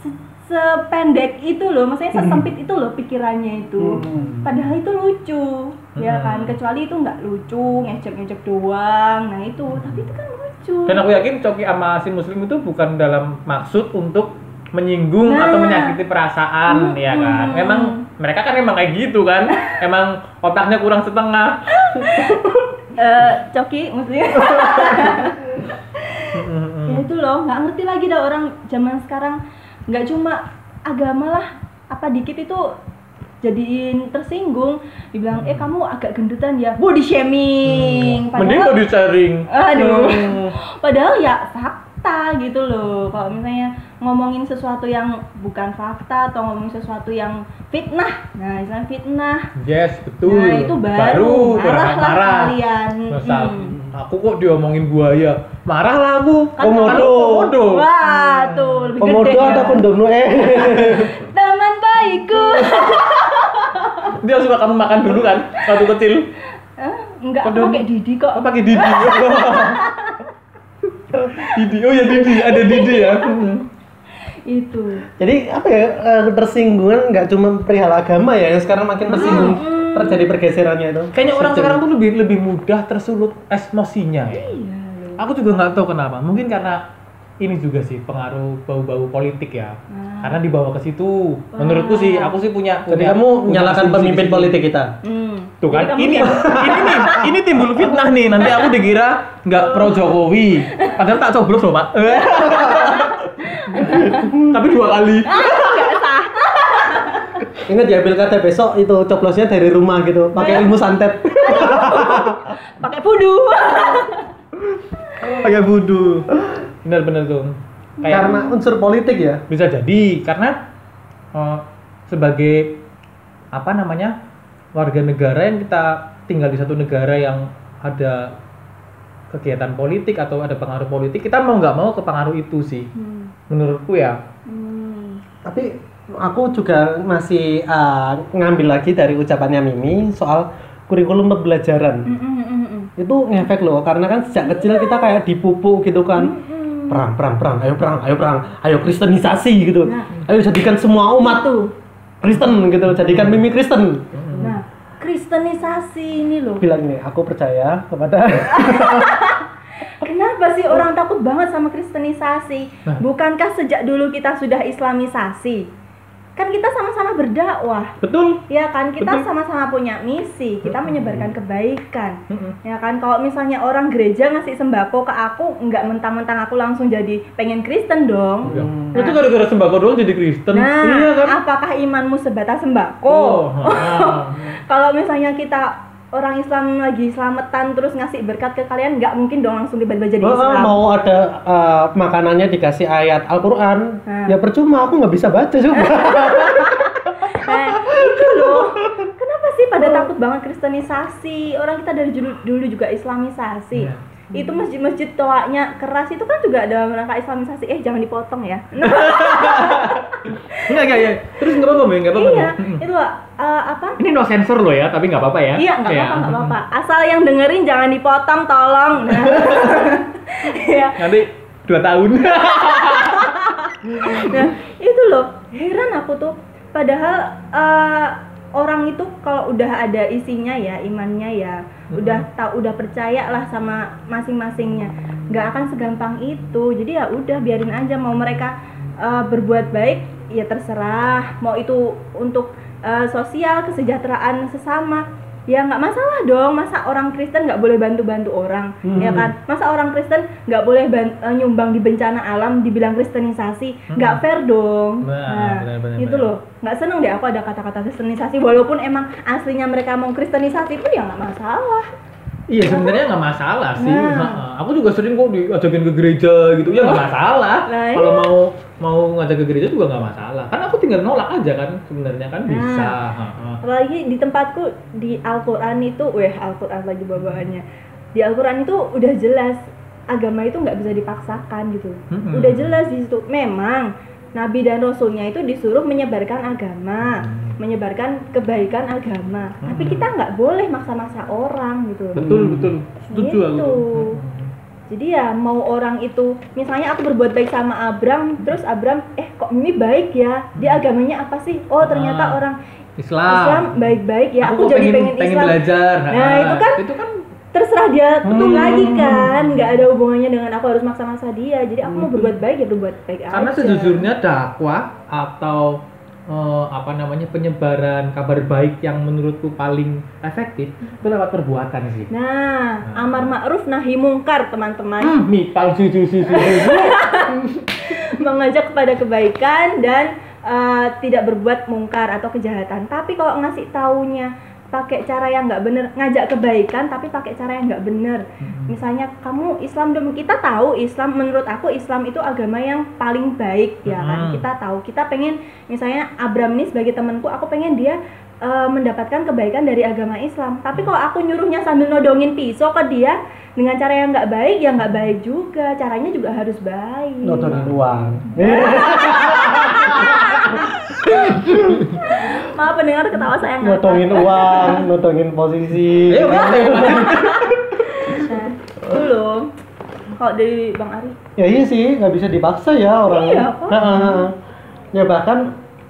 se- sependek itu loh maksudnya sesempit itu loh pikirannya itu Hmm. padahal itu lucu ya Hmm. kan kecuali itu nggak lucu ngejek-ngejek doang nah itu tapi itu kan lucu Dan aku yakin Coki sama si Muslim itu bukan dalam maksud untuk menyinggung Nah. atau menyakiti perasaan, Hmm. ya kan? Memang mereka kan emang kayak gitu kan? emang otaknya kurang setengah. Eh, coki maksudnya ya itu loh nggak ngerti lagi dah orang zaman sekarang nggak cuma agama lah apa dikit itu jadiin tersinggung dibilang eh kamu agak gendutan ya body shaming Hmm. Mending body sharing. aduh Hmm. padahal ya fakta gitu loh kalau misalnya ngomongin sesuatu yang bukan fakta atau ngomongin sesuatu yang fitnah nah istilah fitnah Yes, betul. nah itu baru, marah lah marah. kalian Misal, Hmm. Aku kok diomongin buaya. Marah lah aku. Kan Komodo. Komodo. wah tuh lebih Komodo gede atau ya. eh teman baikku Dia suka kamu makan dulu kan waktu kecil. Hah? enggak aku Kondom. pakai didi kok Oh pakai Didi. Didi. Oh ya Didi, ada Didi ya. itu Jadi apa ya eh, ketersinggungan nggak cuma perihal agama ya yang sekarang makin tersinggung terjadi pergeserannya itu. Kayaknya orang Sejauh- sekarang tuh lebih lebih mudah tersulut emosinya ya. iya Aku juga nggak tahu kenapa. Mungkin karena ini juga sih pengaruh bau-bau politik ya. Nah. Karena dibawa ke situ. Menurutku sih, aku sih punya. Jadi punya- kamu menyalahkan asumsi pemimpin situ. politik kita. hmm. Tuh kan, ini ini nih, ini timbul fitnah nih. Nanti aku dikira nggak pro Jokowi. Padahal tak coblos loh, Pak. Tapi dua kali. Ingat ya pilkada besok itu coblosnya dari rumah gitu, pakai ilmu santet, pakai pudu pakai vudu. Bener-bener tuh. Karena unsur politik ya. bisa jadi karena eh, sebagai apa namanya warga negara yang kita tinggal di satu negara yang ada kegiatan politik atau ada pengaruh politik kita mau nggak mau kepengaruh itu sih hmm. menurutku ya Hmm. Tapi aku juga masih uh, ngambil lagi dari ucapannya Mimi soal kurikulum pembelajaran. Hmm, hmm. Itu ngefek loh, karena kan sejak kecil kita kayak dipupuk gitu kan. Hmm. Perang, perang, perang, ayo perang, ayo perang, ayo kristenisasi gitu. Nah. Ayo jadikan semua umat tuh Kristen gitu, jadikan Mimi Kristen. nah kristenisasi ini loh Bilang nih, aku percaya kepada Kenapa sih orang takut banget sama kristenisasi? Nah. Bukankah sejak dulu kita sudah islamisasi? Kan kita sama-sama berdakwah. betul Ya kan, kita sama-sama punya misi, kita menyebarkan kebaikan. Ya kan, kalau misalnya orang gereja ngasih sembako ke aku, nggak mentang-mentang aku langsung jadi pengen Kristen dong. Hmm. itu gara-gara sembako doang jadi Kristen Nah, iya kan apakah imanmu sebatas sembako? oh. Kalau misalnya kita orang Islam lagi selamatan terus ngasih berkat ke kalian, nggak mungkin dong langsung tiba-tiba jadi Oh, Islam. mau ada uh, makanannya dikasih ayat Al-Quran, Nah. ya percuma aku nggak bisa baca coba. Eh, itu loh. Kenapa sih pada takut banget kristenisasi? Orang kita dari dulu, dulu juga islamisasi. Iya. Itu masjid-masjid toaknya keras itu kan juga ada rangka islamisasi. Eh, jangan dipotong ya. enggak enggak ya terus nggak apa-apa nggak apa-apa iya, Mm-mm. itu eh, apa? ini no sensor loh ya tapi nggak apa-apa ya Iya, nggak Iya. apa-apa, nggak apa-apa. Asal yang dengerin jangan dipotong, tolong. Nah. Iya. nanti dua tahun Nah, itu loh, heran aku tuh. Padahal eh, orang itu kalau udah ada isinya ya, imannya ya, udah tahu udah percaya lah sama masing-masingnya. nggak akan segampang itu. Jadi ya udah biarin aja mau mereka eh, berbuat baik ya terserah. Mau itu untuk eh, sosial kesejahteraan sesama ya nggak masalah dong. Masa orang Kristen nggak boleh bantu-bantu orang? Hmm. ya kan? Masa orang Kristen nggak boleh eh, nyumbang di bencana alam dibilang kristenisasi? Nggak fair dong. Nah, nah benar, benar, itu loh. Nggak seneng deh aku ada kata-kata kristenisasi. Walaupun emang aslinya mereka mau kristenisasi pun ya nggak masalah. Iya sebenarnya nggak masalah sih. Nah. Aku juga sering kok diajakin ke gereja gitu. Ya nggak masalah. Nah, Kalau iya. mau mau ngajak ke gereja juga nggak masalah. Kan aku tinggal nolak aja kan sebenarnya kan Nah. bisa. Apalagi di tempatku di Al-Quran itu weh Al-Quran lagi bawaannya di Al-Quran itu udah jelas agama itu nggak bisa dipaksakan gitu Mm-mm. udah jelas di situ memang Nabi dan Rasulnya itu disuruh menyebarkan agama Hmm. menyebarkan kebaikan agama tapi kita nggak boleh maksa-maksa orang gitu Betul betul. Setuju aku. Gitu. tuh. Jadi ya mau orang itu misalnya aku berbuat baik sama Abram terus Abram eh kok ini baik ya dia agamanya apa sih oh ternyata Ah. orang Islam. Islam baik-baik ya aku, kok jadi pengen, pengen Islam belajar. Nah, Ha-ha. itu kan itu kan terserah dia betul Hmm. lagi kan nggak ada hubungannya dengan aku harus maksa-maksa dia jadi aku mau berbuat baik ya berbuat baik karena aja sejujurnya dakwah atau eh, apa namanya penyebaran kabar baik yang menurutku paling efektif itu lewat perbuatan sih. nah amar ma'ruf nahi mungkar teman-teman Hmm, nih palsu susu susu. mengajak kepada kebaikan dan eh, tidak berbuat mungkar atau kejahatan. Tapi kalau ngasih taunya pakai cara yang nggak bener, ngajak kebaikan tapi pakai cara yang nggak bener. Misalnya kamu Islam dong, kita tahu Islam menurut aku Islam itu agama yang paling baik ya kan. Hmm. Kita tahu, kita pengen misalnya Abram ini sebagai temanku, aku pengen dia eh, mendapatkan kebaikan dari agama Islam. Tapi kalau aku nyuruhnya sambil nodongin pisau ke dia dengan cara yang nggak baik, ya nggak baik juga. Caranya juga harus baik. nodongin uang Maaf pendengar ketawa saya nodongin uang nodongin posisi Ayo, boleh. Nah, belum. Kalau dari Bang Ari. ya iya sih nggak bisa dipaksa ya orang Iya, kok. Heeh. ya bahkan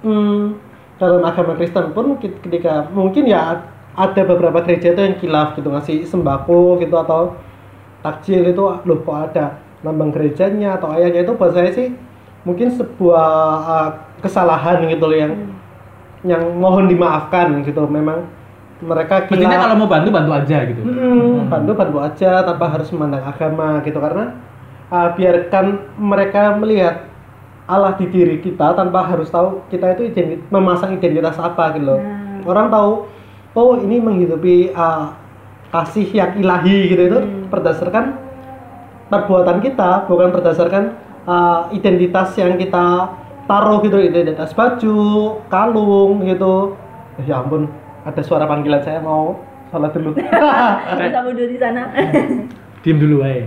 hmm, dalam agama Kristen pun ketika mungkin ya ada beberapa gereja itu yang kilaf gitu ngasih sembako gitu atau takjil itu loh kok ada lambang gerejanya atau ayahnya itu buat saya sih mungkin sebuah uh, kesalahan gitu loh yang yang mohon dimaafkan gitu memang mereka Mestinya kilaf kalau mau bantu bantu aja gitu. Mm, bantu bantu aja tanpa harus memandang agama gitu karena uh, biarkan mereka melihat Allah di diri kita tanpa harus tahu kita itu identi- memasang identitas apa gitu loh. Nah. Orang tahu oh ini menghidupi uh, kasih yang ilahi gitu itu berdasarkan perbuatan kita bukan berdasarkan uh, identitas yang kita taruh gitu identitas baju kalung gitu ya ampun ada suara panggilan saya mau sholat dulu Bisa wudhu di sana. Diem dulu aja.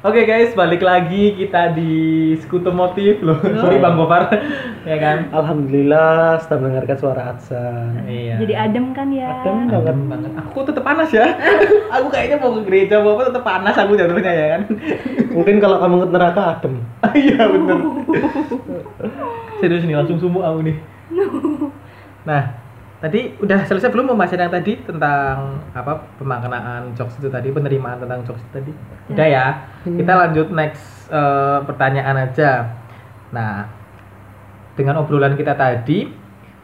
Oke guys, balik lagi kita di Sekutu Motif loh. Sorry Bang Gofar, ya kan? Alhamdulillah sedang mendengarkan suara adzan Iya. Jadi adem kan ya. Adem banget. Adem banget. Aku tetap panas ya. aku kayaknya mau ke gereja mau apa tetap panas aku jatuhnya ya kan. mungkin kalau kamu ke neraka adem Iya bener. Serius nih langsung sumuk aku nih. Nah, tadi udah selesai belum pembahasan yang tadi tentang apa pemaknaan jokes itu tadi penerimaan tentang jokes itu tadi. Udah ya. Kita lanjut next eh, pertanyaan aja. Nah, dengan obrolan kita tadi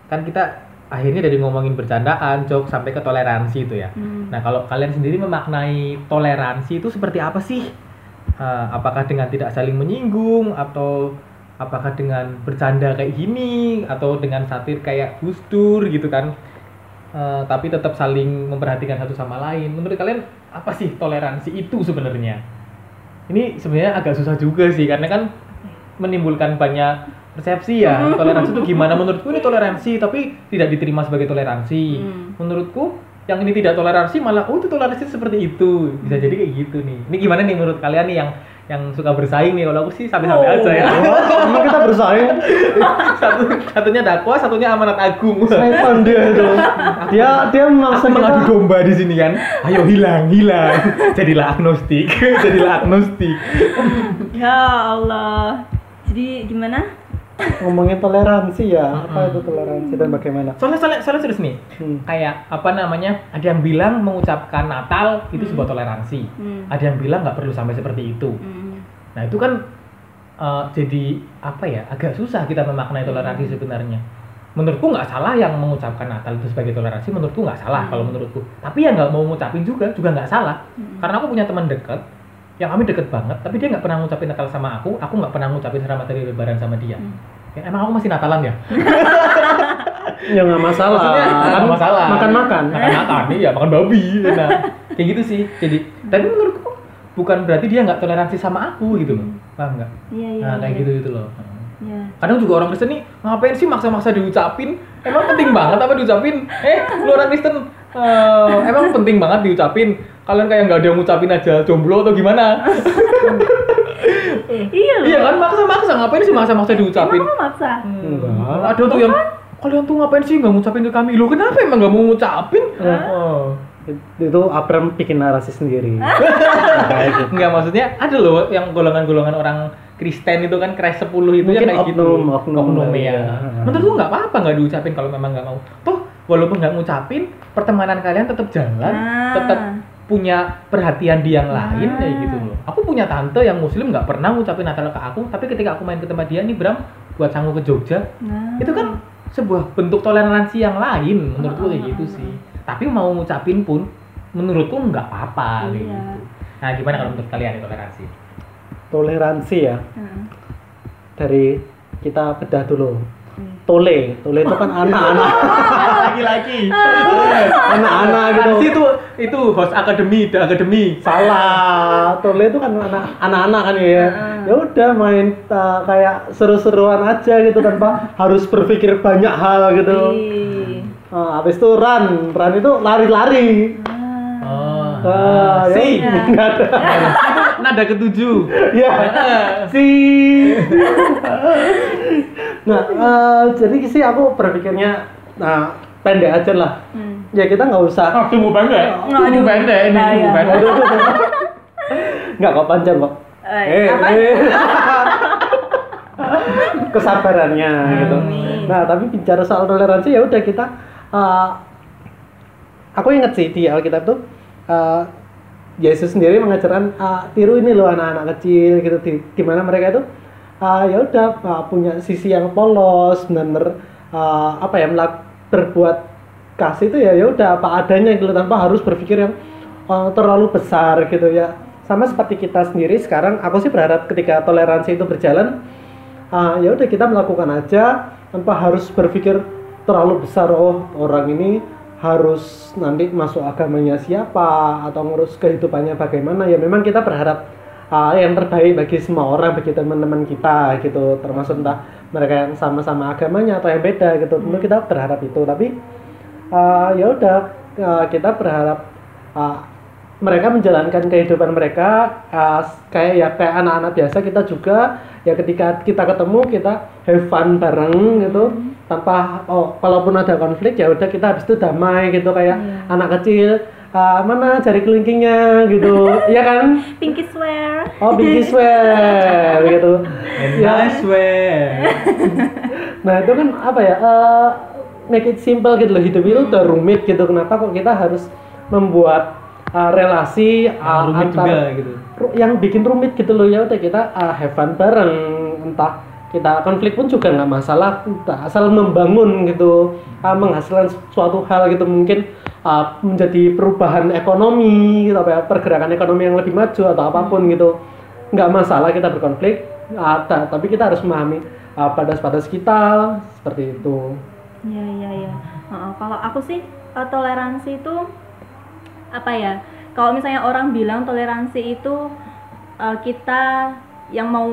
kan kita akhirnya dari ngomongin bercandaan, jokes sampai ke toleransi itu ya. Hmm. Nah, kalau kalian sendiri memaknai toleransi itu seperti apa sih? Eh, apakah dengan tidak saling menyinggung atau apakah dengan bercanda kayak gini atau dengan satir kayak Gus Dur gitu kan? Eh, tapi tetap saling memperhatikan satu sama lain. Menurut kalian apa sih toleransi itu sebenarnya? Ini sebenarnya agak susah juga sih karena kan menimbulkan banyak persepsi ya. Toleransi itu gimana? Menurutku ini toleransi tapi tidak diterima sebagai toleransi. Hmm. Menurutku yang ini tidak toleransi malah oh itu toleransi seperti itu. Bisa jadi kayak gitu nih. Ini gimana nih menurut kalian nih yang yang suka bersaing nih kalau aku sih sampai-sampai Oh. aja ya. emang kita bersaing Satu, satunya dakwah, satunya amanat agung. setan dia itu dia dia memaksa Aku mengadu kita domba di sini kan. Ayo hilang, hilang. Jadilah agnostik, jadilah agnostik. Ya Allah. Jadi gimana? Ngomongin toleransi ya apa itu toleransi dan bagaimana Soalnya, soalnya, soalnya serius nih. Hmm. Kayak apa namanya? Ada yang bilang mengucapkan Natal itu sebuah toleransi. Hmm. Ada yang bilang nggak perlu sampai seperti itu. Hmm. Nah itu kan eh, jadi apa ya? Agak susah kita memaknai toleransi sebenarnya. Menurutku nggak salah yang mengucapkan Natal itu sebagai toleransi. Menurutku nggak salah Hmm. kalau menurutku. Tapi yang nggak mau ngucapin juga juga nggak salah. Hmm. Karena aku punya teman dekat yang kami deket banget, tapi dia nggak pernah ngucapin Natal sama aku. Aku nggak pernah ngucapin selamat hari Lebaran sama dia. Hmm. Ya, emang aku masih Natalan ya? ya nggak masalah Maksudnya nggak masalah. makan makan makan makan iya makan babi nah kayak gitu sih jadi tapi menurutku bukan berarti dia nggak toleransi sama aku gitu loh paham nggak Iya, iya. nah kayak iya. gitu gitu loh Iya. kadang juga orang Kristen nih ngapain sih maksa-maksa diucapin emang penting banget apa diucapin eh lu orang Kristen eh, emang penting banget diucapin kalian kayak nggak ada yang ngucapin aja jomblo atau gimana Iya loh. iya kan maksa-maksa ngapain sih maksa-maksa diucapin Emang kamu maksa? Enggak. ada tuh yang kalian tuh ngapain sih nggak ngucapin ke kami lo kenapa emang nggak mau ngucapin oh. itu Abram bikin narasi sendiri Enggak maksudnya ada loh yang golongan-golongan orang Kristen itu kan keras 10 itu Mungkin yang kayak gitu. oknum, oknum ya. ya. Menurut gua nggak apa-apa nggak diucapin kalau memang nggak mau. Toh walaupun nggak ngucapin, pertemanan kalian tetap jalan, Ah. tetap punya perhatian di yang lain Ah. kayak gitu loh. Aku punya tante yang muslim nggak pernah ngucapin Natal ke aku, tapi ketika aku main ke tempat dia nih Bram buat sanggup ke Jogja, Nah. itu kan sebuah bentuk toleransi yang lain menurutku kayak gitu sih. Tapi mau ngucapin pun menurutku nggak apa-apa kayak Iya. gitu. Nah, gimana kalau menurut kalian toleransi? toleransi ya Heeh. dari kita bedah dulu. Tole, tole itu kan anak-anak, Laki-laki. anak-anak gitu. Kan itu itu host akademi, the akademi. Salah, tole itu kan anak anak-anak kan ya. Ya udah main uh, kayak seru-seruan aja gitu tanpa harus berpikir banyak hal gitu. Uh, habis itu run, run itu lari-lari. Oh. Ah, ya si. udah, nggak ada. nada ketujuh. Ya, si. nah, eh, jadi sih aku berpikirnya, nah pendek aja lah. Hmm. Ya kita nggak usah. Oh, tunggu pendek. Tunggu pendek ini bahaya. tunggu pendek. Aduh. Nggak kok panjang kok. Eh, apa? Kesabarannya gitu. Amin. Nah, tapi bicara soal toleransi ya udah kita. eh, aku inget sih di Alkitab tuh. eh, Yesus sendiri mengajarkan ah, tiru ini loh anak-anak kecil gitu. Di, di mana mereka itu ah, ya udah ah, punya sisi yang polos benar-benar ah, apa ya melak berbuat kasih itu ya ya udah apa adanya gitu tanpa harus berpikir yang ah, terlalu besar gitu ya. Sama seperti kita sendiri sekarang aku sih berharap ketika toleransi itu berjalan ah, ya udah kita melakukan aja tanpa harus berpikir terlalu besar oh orang ini harus nanti masuk agamanya siapa atau ngurus kehidupannya bagaimana. Ya memang kita berharap ah, yang terbaik bagi semua orang bagi teman-teman kita gitu. Termasuk entah mereka yang sama-sama agamanya atau yang beda gitu. Tentu kita berharap itu. Tapi ah, ya udah ah, kita berharap ah, mereka menjalankan kehidupan mereka ah, kayak ya kayak anak-anak biasa kita juga ya ketika kita ketemu kita have fun bareng gitu tanpa oh kalaupun ada konflik ya udah kita habis itu damai gitu kayak anak kecil ah, mana jari kelingkingnya gitu ya kan Pinky swear. oh pinky swear gitu And I swear. Nah itu kan apa ya? eh, make it simple gitu loh hidup itu udah rumit gitu. Kenapa kok kita harus membuat eh, relasi eh, Rumit antar- juga gitu. yang bikin rumit gitu loh ya udah kita eh, have fun bareng entah kita konflik pun juga nggak masalah entah asal membangun gitu eh, menghasilkan suatu hal gitu mungkin eh, menjadi perubahan ekonomi gitu apa ya pergerakan ekonomi yang lebih maju atau apa pun gitu nggak masalah kita berkonflik ada tapi kita harus memahami uh, batas-batas kita seperti itu Iya iya iya. Heeh, kalau aku sih eh, toleransi itu apa ya? Kalau misalnya orang bilang toleransi itu eh, kita yang mau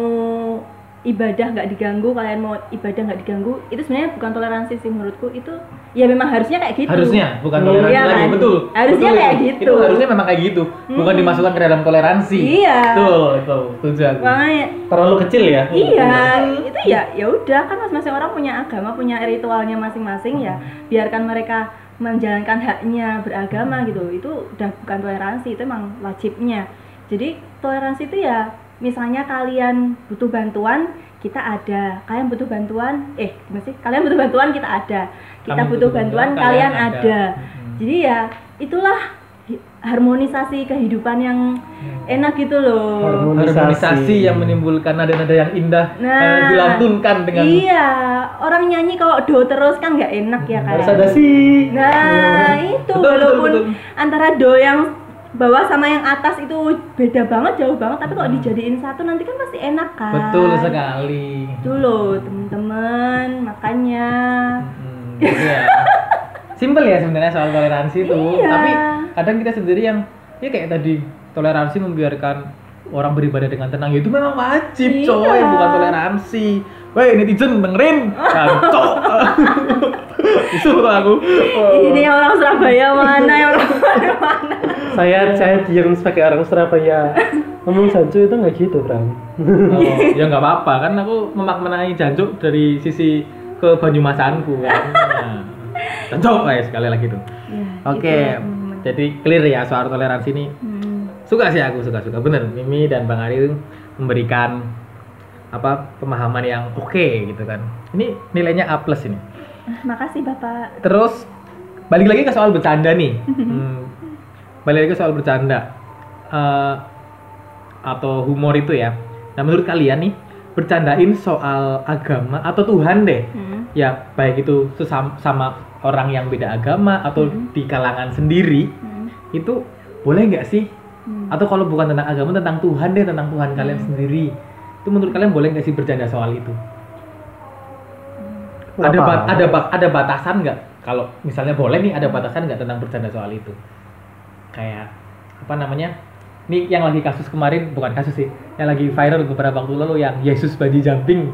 ibadah nggak diganggu, kalian mau ibadah nggak diganggu, itu sebenarnya bukan toleransi sih menurutku. Itu ya memang harusnya kayak gitu. Harusnya bukan Hmm. toleransi Iya lagi, kan? betul. Harusnya Betul kayak itu. gitu. Itu harusnya memang kayak gitu, bukan Hmm. dimasukkan ke dalam toleransi. Iya. Betul, aku. Makanya terlalu kecil ya Iya, itu ya ya udah kan masing-masing orang punya agama, punya ritualnya masing-masing ya. Biarkan mereka menjalankan haknya beragama gitu. Itu udah bukan toleransi, itu emang wajibnya. Jadi toleransi itu ya misalnya kalian butuh bantuan, kita ada. Kalian butuh bantuan, eh gimana sih? Kalian butuh bantuan, kita ada. Kita Kamu butuh bantuan, kalian, ada. Mm-mm. Jadi ya itulah harmonisasi kehidupan yang enak gitu loh. Harmonisasi. harmonisasi yang menimbulkan nada-nada yang indah Nah, eh, dilantunkan dengan Iya, orang nyanyi kalau do terus kan nggak enak ya kan. harus ada sih Nah, itu Betul, betul, walaupun betul. antara do yang bawah sama yang atas itu beda banget, jauh banget, tapi kalau dijadiin satu nanti kan pasti enak kan. betul sekali Itu loh, temen-temen, makanya. Hmm, ya. Simple ya sebenarnya soal toleransi itu. Iya. Tapi kadang kita sendiri yang ya kayak tadi toleransi membiarkan orang beribadah dengan tenang ya itu memang wajib Iya. coy bukan toleransi. Woi netizen dengerin, cok. itu aku. Ini yang orang Surabaya mana, yang orang mana saya saya diam sebagai orang Surabaya ngomong Sancu itu nggak gitu Bram Oh, ya nggak apa-apa kan aku memaknai jancuk dari sisi ke Banyumasanku kan. Nah, Jancuk guys sekali lagi tuh. Ya, Oke, ya, teman-teman. jadi clear ya soal toleransi ini. Hmm. Suka sih aku suka-suka bener. Mimi dan Bang Ari itu memberikan apa pemahaman yang oke gitu kan. Ini nilainya A plus ini. Makasih Bapak. Terus balik lagi ke soal bercanda nih. Hmm, balik lagi ke soal bercanda Eh, atau humor itu ya. Nah menurut kalian nih bercandain soal agama atau Tuhan deh Hmm. Ya baik itu sesama sama orang yang beda agama atau Hmm. di kalangan sendiri Hmm. itu boleh nggak sih Hmm. atau kalau bukan tentang agama tentang Tuhan deh tentang Tuhan kalian Hmm. sendiri itu menurut kalian boleh nggak sih bercanda soal itu Nggak ada ba- ada ba- ada batasan nggak kalau misalnya boleh nih ada batasan nggak tentang bercanda soal itu kayak apa namanya ini yang lagi kasus kemarin bukan kasus sih yang lagi viral beberapa waktu lalu yang Yesus bungee jumping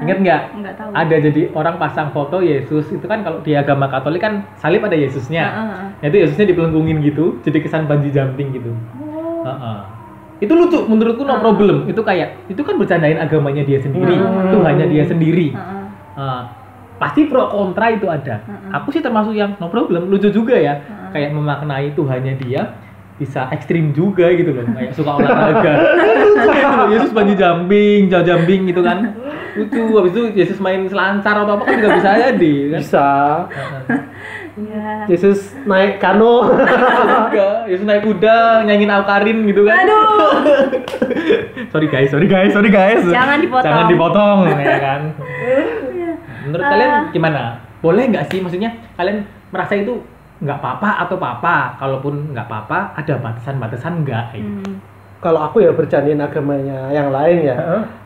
ingat nggak Nggak tahu. ada jadi orang pasang foto Yesus itu kan kalau di agama Katolik kan salib ada Yesusnya ah. Nah, itu Yesusnya dipelengkungin gitu jadi kesan bungee jumping gitu Oh. Heeh. Itu lucu menurutku no problem. Itu kayak itu kan bercandain agamanya dia sendiri, Hmm. Tuhannya dia sendiri. Ah, ah. Ah, pasti pro kontra itu ada. Mm-mm. Aku sih termasuk yang no problem, lucu juga ya. Mm-mm. Kayak memaknai Tuhannya dia bisa ekstrim juga gitu loh, kayak suka olahraga. Yesus bungee jumping, jauh jumping gitu kan. Lucu, habis itu Yesus main selancar atau apa kan juga bisa jadi kan. Bisa. Heeh. Ya. Yesus naik kano. Yesus naik kuda, nyanyiin Alkarin gitu kan. Aduh. sorry guys, sorry guys, sorry guys. Jangan dipotong. Jangan dipotong ya kan. Menurut Ah. kalian gimana? Boleh nggak sih maksudnya kalian merasa itu nggak apa-apa atau apa-apa? Kalaupun nggak apa-apa, ada batasan-batasan nggak? Gitu. Hmm. Kalau aku ya bercandain agamanya yang lain ya.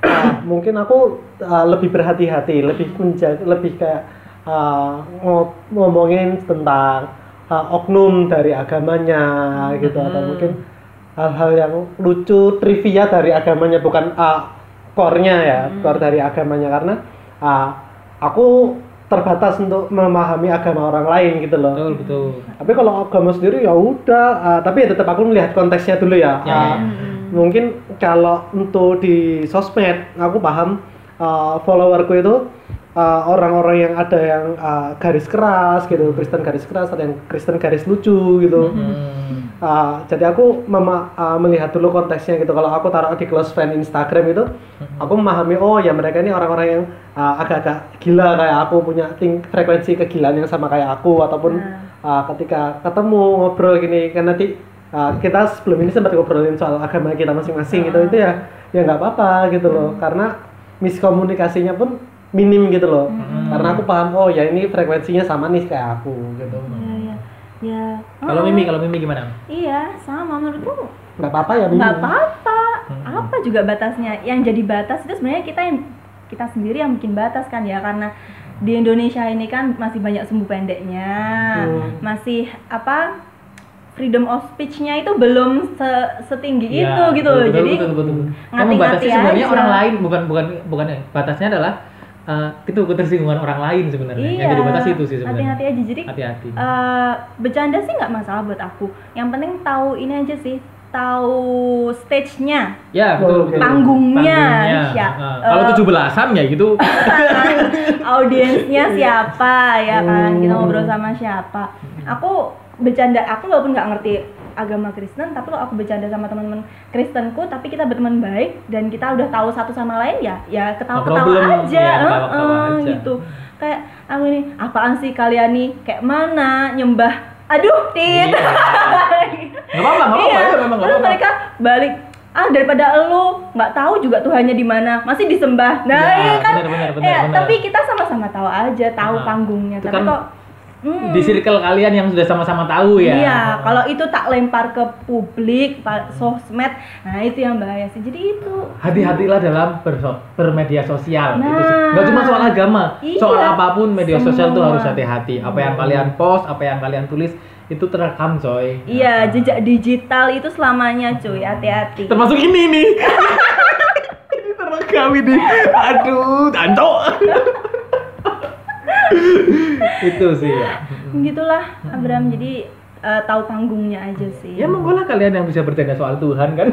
Ah, mungkin aku ah, lebih berhati-hati, lebih menjaga, lebih kayak ngo- ngomongin tentang ah, oknum dari agamanya gitu atau Hmm. mungkin hal-hal yang lucu, trivia dari agamanya bukan ah, core-nya ya, core dari agamanya karena ah, aku terbatas untuk memahami agama orang lain gitu loh. Betul, betul. Tapi kalau agama sendiri ya udah, ah, tapi ya tetap aku melihat konteksnya dulu ya. Ya, Ah, ya. Mungkin kalau untuk di sosmed, aku paham ah, followerku itu ah, orang-orang yang ada yang ah, garis keras gitu, Kristen garis keras, ada yang Kristen garis lucu gitu. Hmm. Ah, jadi aku mema- ah, melihat dulu konteksnya gitu. Kalau aku taruh di close friend Instagram itu, aku memahami oh ya mereka ini orang-orang yang ah, agak-agak gila kayak aku punya ting frekuensi kegilaan yang sama kayak aku ataupun ah, ketika ketemu ngobrol gini. Kan nanti ah, kita sebelum ini sempat ngobrolin soal agama kita masing-masing gitu. Itu ya ya nggak apa-apa gitu loh. Karena miskomunikasinya pun minim gitu loh. Karena aku paham oh ya ini frekuensinya sama nih kayak aku gitu. Ya, ya. Kalau Oh, Mimi, kalau Mimi gimana? Iya, sama menurutku nggak apa-apa ya Mimi. nggak apa-apa. Hmm. Apa juga batasnya? Yang jadi batas itu sebenarnya kita yang kita sendiri yang bikin batas kan ya karena di Indonesia ini kan masih banyak sumbu pendeknya, Hmm. masih apa freedom of speech-nya itu belum se- setinggi Ya, itu gitu betul, loh. betul, Jadi betul, betul, betul. Ngati-ngati membatasi sebenarnya orang lain bukan bukan bukan ya. batasnya adalah eh, itu ketersinggungan orang lain sebenarnya. Iya. Yang jadi batas itu sih sebenarnya. Hati-hati aja. Jadi Hati-hati. eh, bercanda sih nggak masalah buat aku. Yang penting tahu ini aja sih, tahu stage-nya. Ya, betul, betul. Panggungnya, ya. Heeh. Kalau tujuh belasan ya gitu. audiensnya siapa ya kan kita ngobrol sama siapa aku bercanda aku walaupun nggak ngerti agama Kristen tapi kalau aku bercanda sama teman-teman Kristenku tapi kita berteman baik dan kita udah tahu satu sama lain ya ya ketawa-ketawa aja, Iya, eh, ketawa-ketawa eh, aja. gitu kayak aku ini apaan sih kalian nih kayak mana nyembah aduh tit Iya. Nggak apa-apa, nggak apa-apa. iya ya, memang nggak terus apa-apa. mereka balik ah daripada lu nggak tahu juga Tuhannya di mana masih disembah nah Ya, iya kan benar, benar, Ya, benar. tapi kita sama-sama tahu aja tahu Nah, panggungnya tapi kan kok hmm, Di circle kalian yang sudah sama-sama tahu ya. iya kalau itu tak lempar ke publik sosmed nah itu yang bahaya sih jadi itu Hati-hatilah dalam berso- bermedia sosial itu sih. Nah. Nggak cuma soal agama, Iya. soal apa pun media sosial tuh Semua. harus hati-hati. Apa yang kalian post, apa yang kalian tulis itu terekam coy. iya jejak digital itu selamanya cuy hati-hati Termasuk ini nih. ini terekam ini. Aduh, danco. itu sih ya. gitulah Abram jadi eh, tahu panggungnya aja sih Ya monggo lah kalian yang bisa bercanda soal Tuhan kan.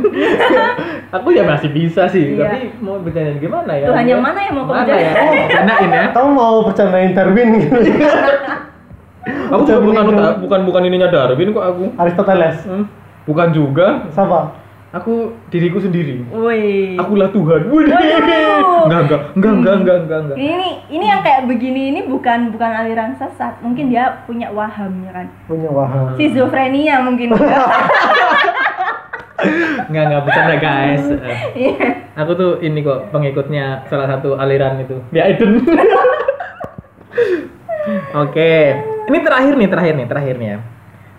Aku ya masih bisa sih, Iya. tapi mau bercanda gimana ya? Tuhan yang mana yang mau kau Mana ya? bercandain? Oh, bercandain ya. kamu mau bercandain Darwin gitu Aku juga bukan bukan bukan ininya Darwin kok aku. Aristoteles Hmm, Bukan juga. siapa Aku diriku sendiri. Woi. Akulah Tuhan. Wih. Waduh. Enggak, enggak, enggak, enggak, enggak, enggak, enggak. Ini ini yang kayak begini ini bukan bukan aliran sesat. Mungkin dia punya waham ya kan. punya waham Schizofrenia mungkin. Enggak, enggak bercanda guys. Iya. Aku tuh ini kok pengikutnya salah satu aliran itu. Di Aiden. Oke. Ini terakhir nih, terakhir nih, terakhir nih ya.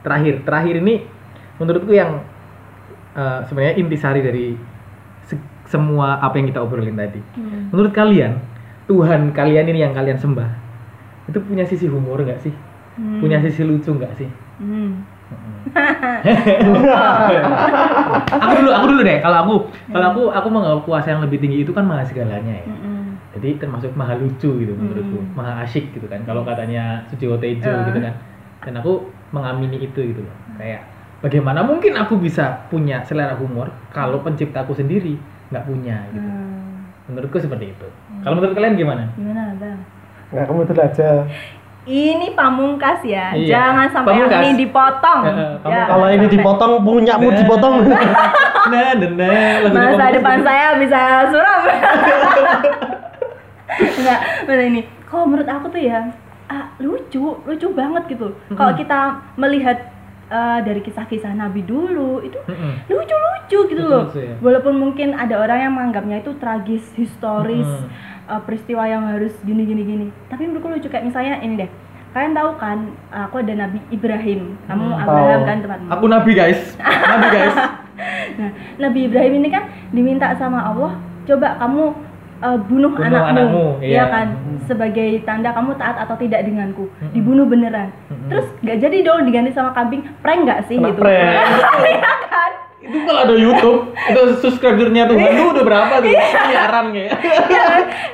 Terakhir, terakhir ini menurutku yang eh, sebenarnya intisari dari se- semua apa yang kita obrolin tadi. Hmm. Menurut kalian, Tuhan kalian ini yang kalian sembah, itu punya sisi humor nggak sih? Hmm. Punya sisi lucu nggak sih? Hmm. aku dulu, aku dulu deh. Kalau aku, kalau aku, aku menganggap puasa yang lebih tinggi itu kan maha segalanya ya. Mm-mm. Jadi termasuk maha lucu gitu menurutku, Hmm. maha asyik gitu kan. Kalau katanya Sujiwo Tejo Ah. gitu kan. Dan aku mengamini itu gitu loh. Kayak bagaimana mungkin aku bisa punya selera humor kalau penciptaku sendiri nggak punya gitu. Hmm. Menurutku seperti itu. Kalau menurut kalian gimana? Gimana bang? Nggak kamu itu aja. Ini pamungkas ya, Iya. jangan sampai yang Pamungkas. ini dipotong. Ya. Kalau ini dipotong, punyamu Nah. dipotong. nah, nah, nah, masa Pamungkas. depan saya bisa suram. Enggak, bener ini. Kalau menurut aku tuh ya ah, lucu, lucu banget gitu. Kalau kita melihat eh, dari kisah-kisah Nabi dulu itu lucu-lucu gitu loh. Ya. Walaupun mungkin ada orang yang menganggapnya itu tragis, historis, Mm. eh, peristiwa yang harus gini gini. Tapi menurutku lucu kayak misalnya ini deh. Kalian tahu kan, aku ada Nabi Ibrahim. Kamu Hmm. Abraham Tahu. kan temanmu. Aku nabi guys, nabi guys. Nah, Nabi Ibrahim ini kan diminta sama Allah, coba kamu uh, bunuh, Bunuh anakmu, anakmu, ya iya. kan? Mm. Sebagai tanda kamu taat atau tidak denganku, Mm-mm. dibunuh beneran. Mm-mm. Terus gak jadi dong diganti sama kambing, prank gak sih Kena gitu? prank. Iya kan? itu kalau ada YouTube, itu subscribernya Tuhan tuh udah berapa tuh? Iya kan?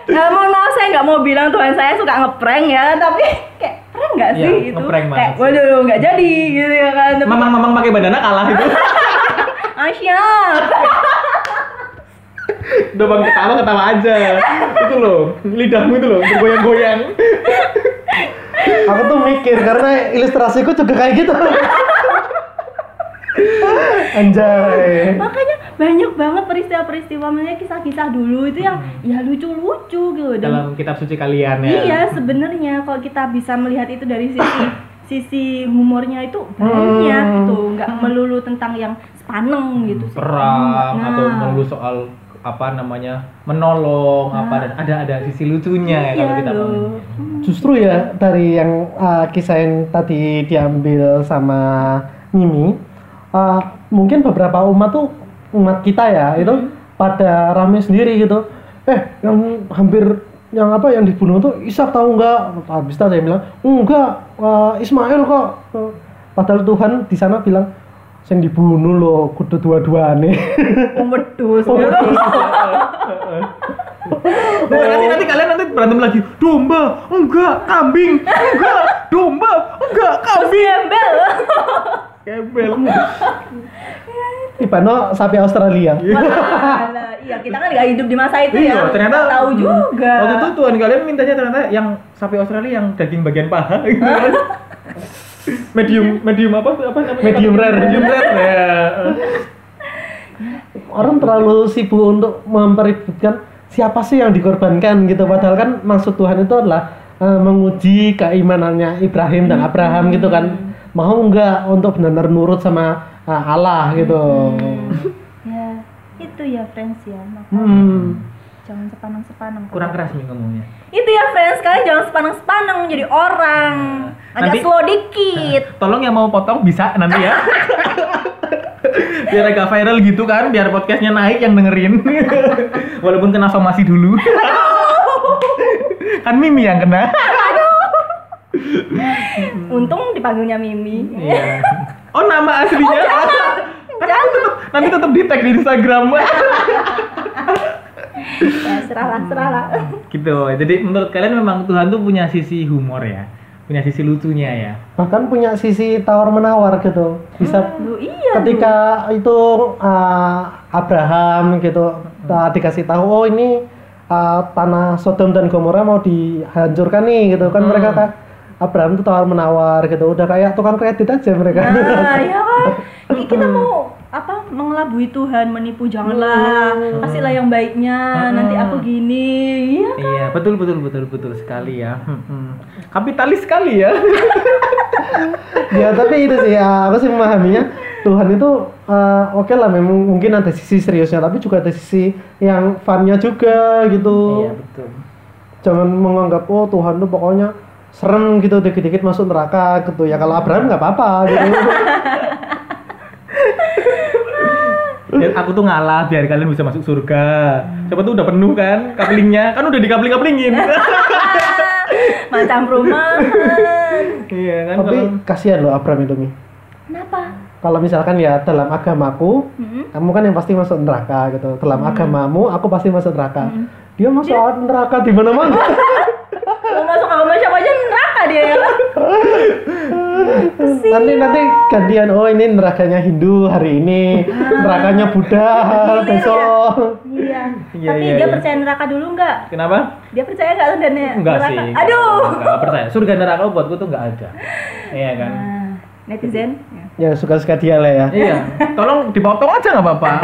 Eh, mohon maaf saya nggak mau bilang Tuhan saya suka ngeprank ya, tapi kayak prank gak Iya, sih itu? ngeprank banget Kayak sih. waduh nggak jadi gitu ya kan? Tapi Mamang-mamang pakai bandana kalah itu. Asya. Udah bang ketawa ketawa aja. itu loh, lidahmu itu loh bergoyang-goyang. Aku tuh mikir karena ilustrasiku juga kayak gitu. Anjay. Makanya banyak banget peristiwa-peristiwa maksudnya kisah-kisah dulu itu yang ya lucu-lucu gitu dan Dalam kitab suci kalian ya. Iya, sebenarnya kalau kita bisa melihat itu dari sisi sisi humornya itu banyak Hmm. gitu, nggak melulu tentang yang sepaneng gitu. sih. perang Nah. atau melulu soal apa namanya menolong apa dan ada ada sisi lucunya ya kalau Iya kita loh. ngomongin. Justru ya dari yang uh, kisah yang tadi diambil sama Mimi, uh, mungkin beberapa umat tuh umat kita ya itu pada rame sendiri gitu. Eh, yang hampir yang apa yang dibunuh tuh Ishak tahu nggak? Habis itu ada yang bilang enggak, uh, Ismail kok. Padahal Tuhan di sana bilang yang dibunuh loh kudu dua-duane. Oh, wedus. Nah, nanti nanti kalian nanti berantem lagi domba enggak kambing enggak domba enggak kambing Gembel. kebel Ibano sapi Australia. Alah, iya, kita kan nggak hidup di masa itu ya. Iya, ternyata Nggak tahu hmm, juga. Waktu itu Tuhan kalian mintanya ternyata yang sapi Australia yang daging bagian paha gitu kan. medium medium apa apa namanya? Medium rare. Medium rare ya. orang terlalu sibuk untuk mempeributkan siapa sih yang dikorbankan gitu padahal kan maksud Tuhan itu adalah eh, menguji keimanannya Ibrahim dan Abraham gitu kan mau nggak untuk benar-benar nurut sama eh, Allah gitu Ya, itu ya friends ya. Makanya hmm. jangan sepanang-sepanang. Kurang keras nih ngomongnya. Itu ya friends, kalian jangan sepanang-sepanang menjadi orang. Agak Nanti- slow dikit. Tolong yang mau potong bisa nanti ya. biar agak viral gitu kan, biar podcastnya naik yang dengerin. Walaupun kena somasi dulu. kan Mimi yang kena. Untung dipanggilnya Mimi. Iya. Oh nama aslinya? kan nanti tetap nanti tetap di tag di Instagram. ya, serahlah, serahlah. gitu. Jadi menurut kalian memang Tuhan tuh punya sisi humor ya, punya sisi lucunya ya. bahkan punya sisi tawar menawar gitu bisa Lu iya. ketika itu uh, Abraham gitu uh, dikasih tahu oh ini uh, tanah Sodom dan Gomora mau dihancurkan nih gitu kan Hmm. mereka kayak Abraham tuh tawar menawar gitu udah kayak tukang kredit aja mereka Nah, ya kan. Kita mau apa mengelabui Tuhan, menipu janganlah. Hmm. Kasihlah yang baiknya. Nanti aku gini. Iya. Iya betul betul betul betul sekali ya. Hmm. Kapitalis sekali ya. ya tapi itu sih ya, aku sih memahaminya Tuhan itu uh, oke lah memang mungkin ada sisi seriusnya tapi juga ada sisi yang funnya juga gitu Iya betul. jangan menganggap oh Tuhan tuh pokoknya serem gitu dikit-dikit masuk neraka gitu ya kalau Abraham nggak apa-apa gitu Dan aku tuh ngalah biar kalian bisa masuk surga. Siapa tuh udah penuh kan kaplingnya? Kan udah dikapling-kaplingin. macam perumahan Iya kan Tapi kalau kasihan loh Abram itu Mi. kenapa Kalau misalkan ya dalam agamaku, Mm-mm. kamu kan yang pasti masuk neraka gitu. Dalam agamamu, aku pasti masuk neraka. Dia masuk neraka di mana-mana. mau masuk agama siapa aja neraka dia ya nanti nanti gantian oh ini nerakanya Hindu hari ini, nerakanya Buddha besok. iya Iya, tapi iya, dia iya. percaya neraka dulu nggak kenapa? dia percaya nggak dan Enggak neraka sih. aduh Enggak percaya. Surga neraka buatku tuh enggak ada. Iya kan? Nah, netizen ya. Ya suka-suka dia lah ya. Iya. Tolong dipotong aja nggak apa-apa.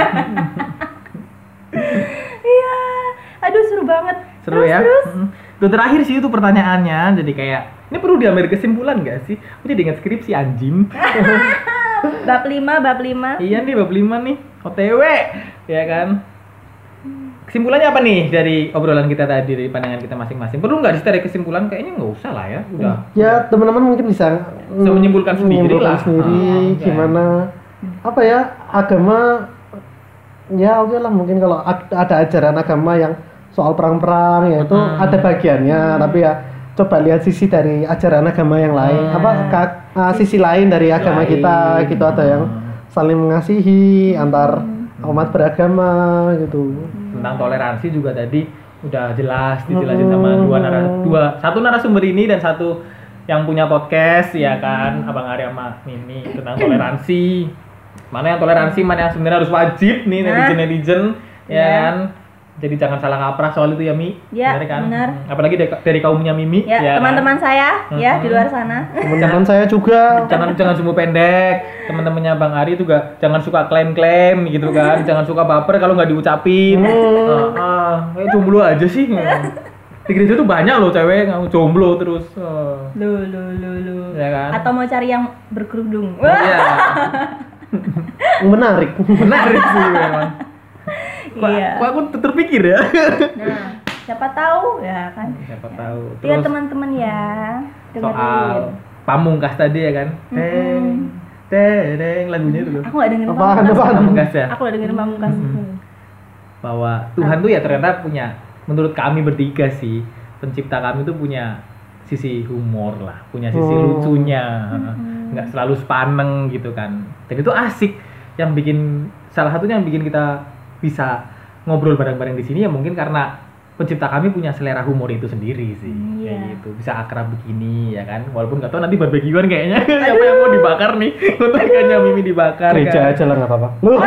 iya aduh seru banget Seru terus, ya. terus Itu terakhir sih itu pertanyaannya. Jadi kayak ini perlu diambil kesimpulan nggak sih? Aku jadi ingat skripsi anjing. bab 5 bab 5 iya nih bab 5 nih. OTW. Ya kan? Kesimpulannya apa nih dari obrolan kita tadi dari pandangan kita masing-masing? Perlu nggak ditarik kesimpulan? Kayaknya nggak usah lah ya. Udah. Ya teman-teman mungkin bisa Bisa menyimpulkan sendiri menyimpulkan lah. sendiri Ah, gimana apa ya agama ya oke lah mungkin kalau ad- ada ajaran agama yang soal perang-perang ya itu Hmm. ada bagiannya tapi ya coba lihat sisi dari ajaran agama yang lain. Hmm. apa ka- ah, sisi lain dari agama Lain. kita gitu ada yang saling mengasihi antar umat beragama gitu. Tentang toleransi juga tadi udah jelas dijelasin sama dua narasumber dua satu narasumber ini dan satu yang punya podcast ya kan? Abang Arya sama Mimi tentang toleransi. Mana yang toleransi mana yang sebenarnya harus wajib nih Nah. netizen netizen ya Ya. kan jadi jangan salah kaprah soal itu ya Mi. Ya, kan? benar. Hmm, apalagi dari, dari kaumnya Mimi ya kan? teman-teman saya ya di luar sana. Teman-teman saya juga. jangan jangan sumbu pendek. Teman-temannya Bang Ari juga jangan suka klaim-klaim gitu kan. Jangan suka baper kalau nggak diucapin. Ah ah, kayak jomblo aja sih. Di gereja tuh banyak loh cewek yang jomblo terus. Ah. lu lu lu lu. Ya kan? atau mau cari yang berkerudung. Iya, menarik. Menarik sih memang. Kok, Iya. kok aku ter- terpikir ya? nah siapa tahu ya kan Siapa tahu. Lihat Terus teman-teman ya dengerin soal pamungkas tadi ya kan? Teng, teng, lagunya itu loh. aku gak dengerin Apaan, pamungkas apaan? Pamungkas ya. aku gak dengerin pamungkas bahwa Tuhan tuh ya ternyata punya menurut kami bertiga sih pencipta kami tuh punya sisi humor lah punya sisi Oh. lucunya nggak selalu sepaneng gitu kan dan itu asik yang bikin salah satunya yang bikin kita bisa ngobrol bareng-bareng di sini ya mungkin karena pencipta kami punya selera humor itu sendiri sih Iya. kayak gitu bisa akrab begini ya kan walaupun nggak tahu nanti barbekyuan kayaknya siapa yang mau dibakar nih untuk ikannya Mimi dibakar gereja kan. aja lah nggak apa-apa lu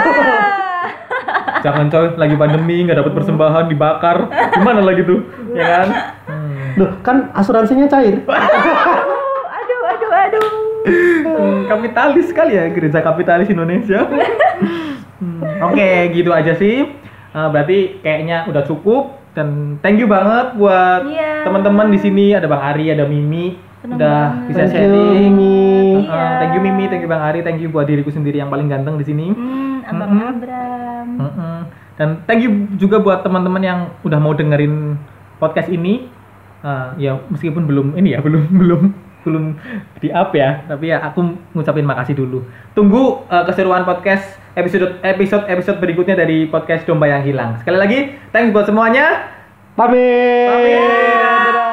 Jangan coy, lagi pandemi nggak dapat persembahan dibakar. Gimana lagi tuh? Ya kan? Hmm. Loh, kan asuransinya cair aduh aduh aduh Hmm, kapitalis sekali ya gereja kapitalis Indonesia. Hmm, Oke, gitu aja sih. Eh, berarti kayaknya udah cukup dan thank you banget buat Iya. teman-teman di sini ada Bang Ari, ada Mimi Seneng udah banget. bisa thank you sharing. Mimi Iya. thank you Mimi, thank you Bang Ari, thank you buat diriku sendiri yang paling ganteng di sini. hmm, abang Mm-mm. Abram Mm-mm. Dan thank you juga buat teman-teman yang udah mau dengerin podcast ini. Uh, ya meskipun belum ini ya belum belum belum di up ya, tapi ya aku ngucapin makasih dulu. Tunggu uh, keseruan podcast episode episode episode berikutnya dari podcast Domba yang Hilang. Sekali lagi, thanks buat semuanya. pamit Pamit.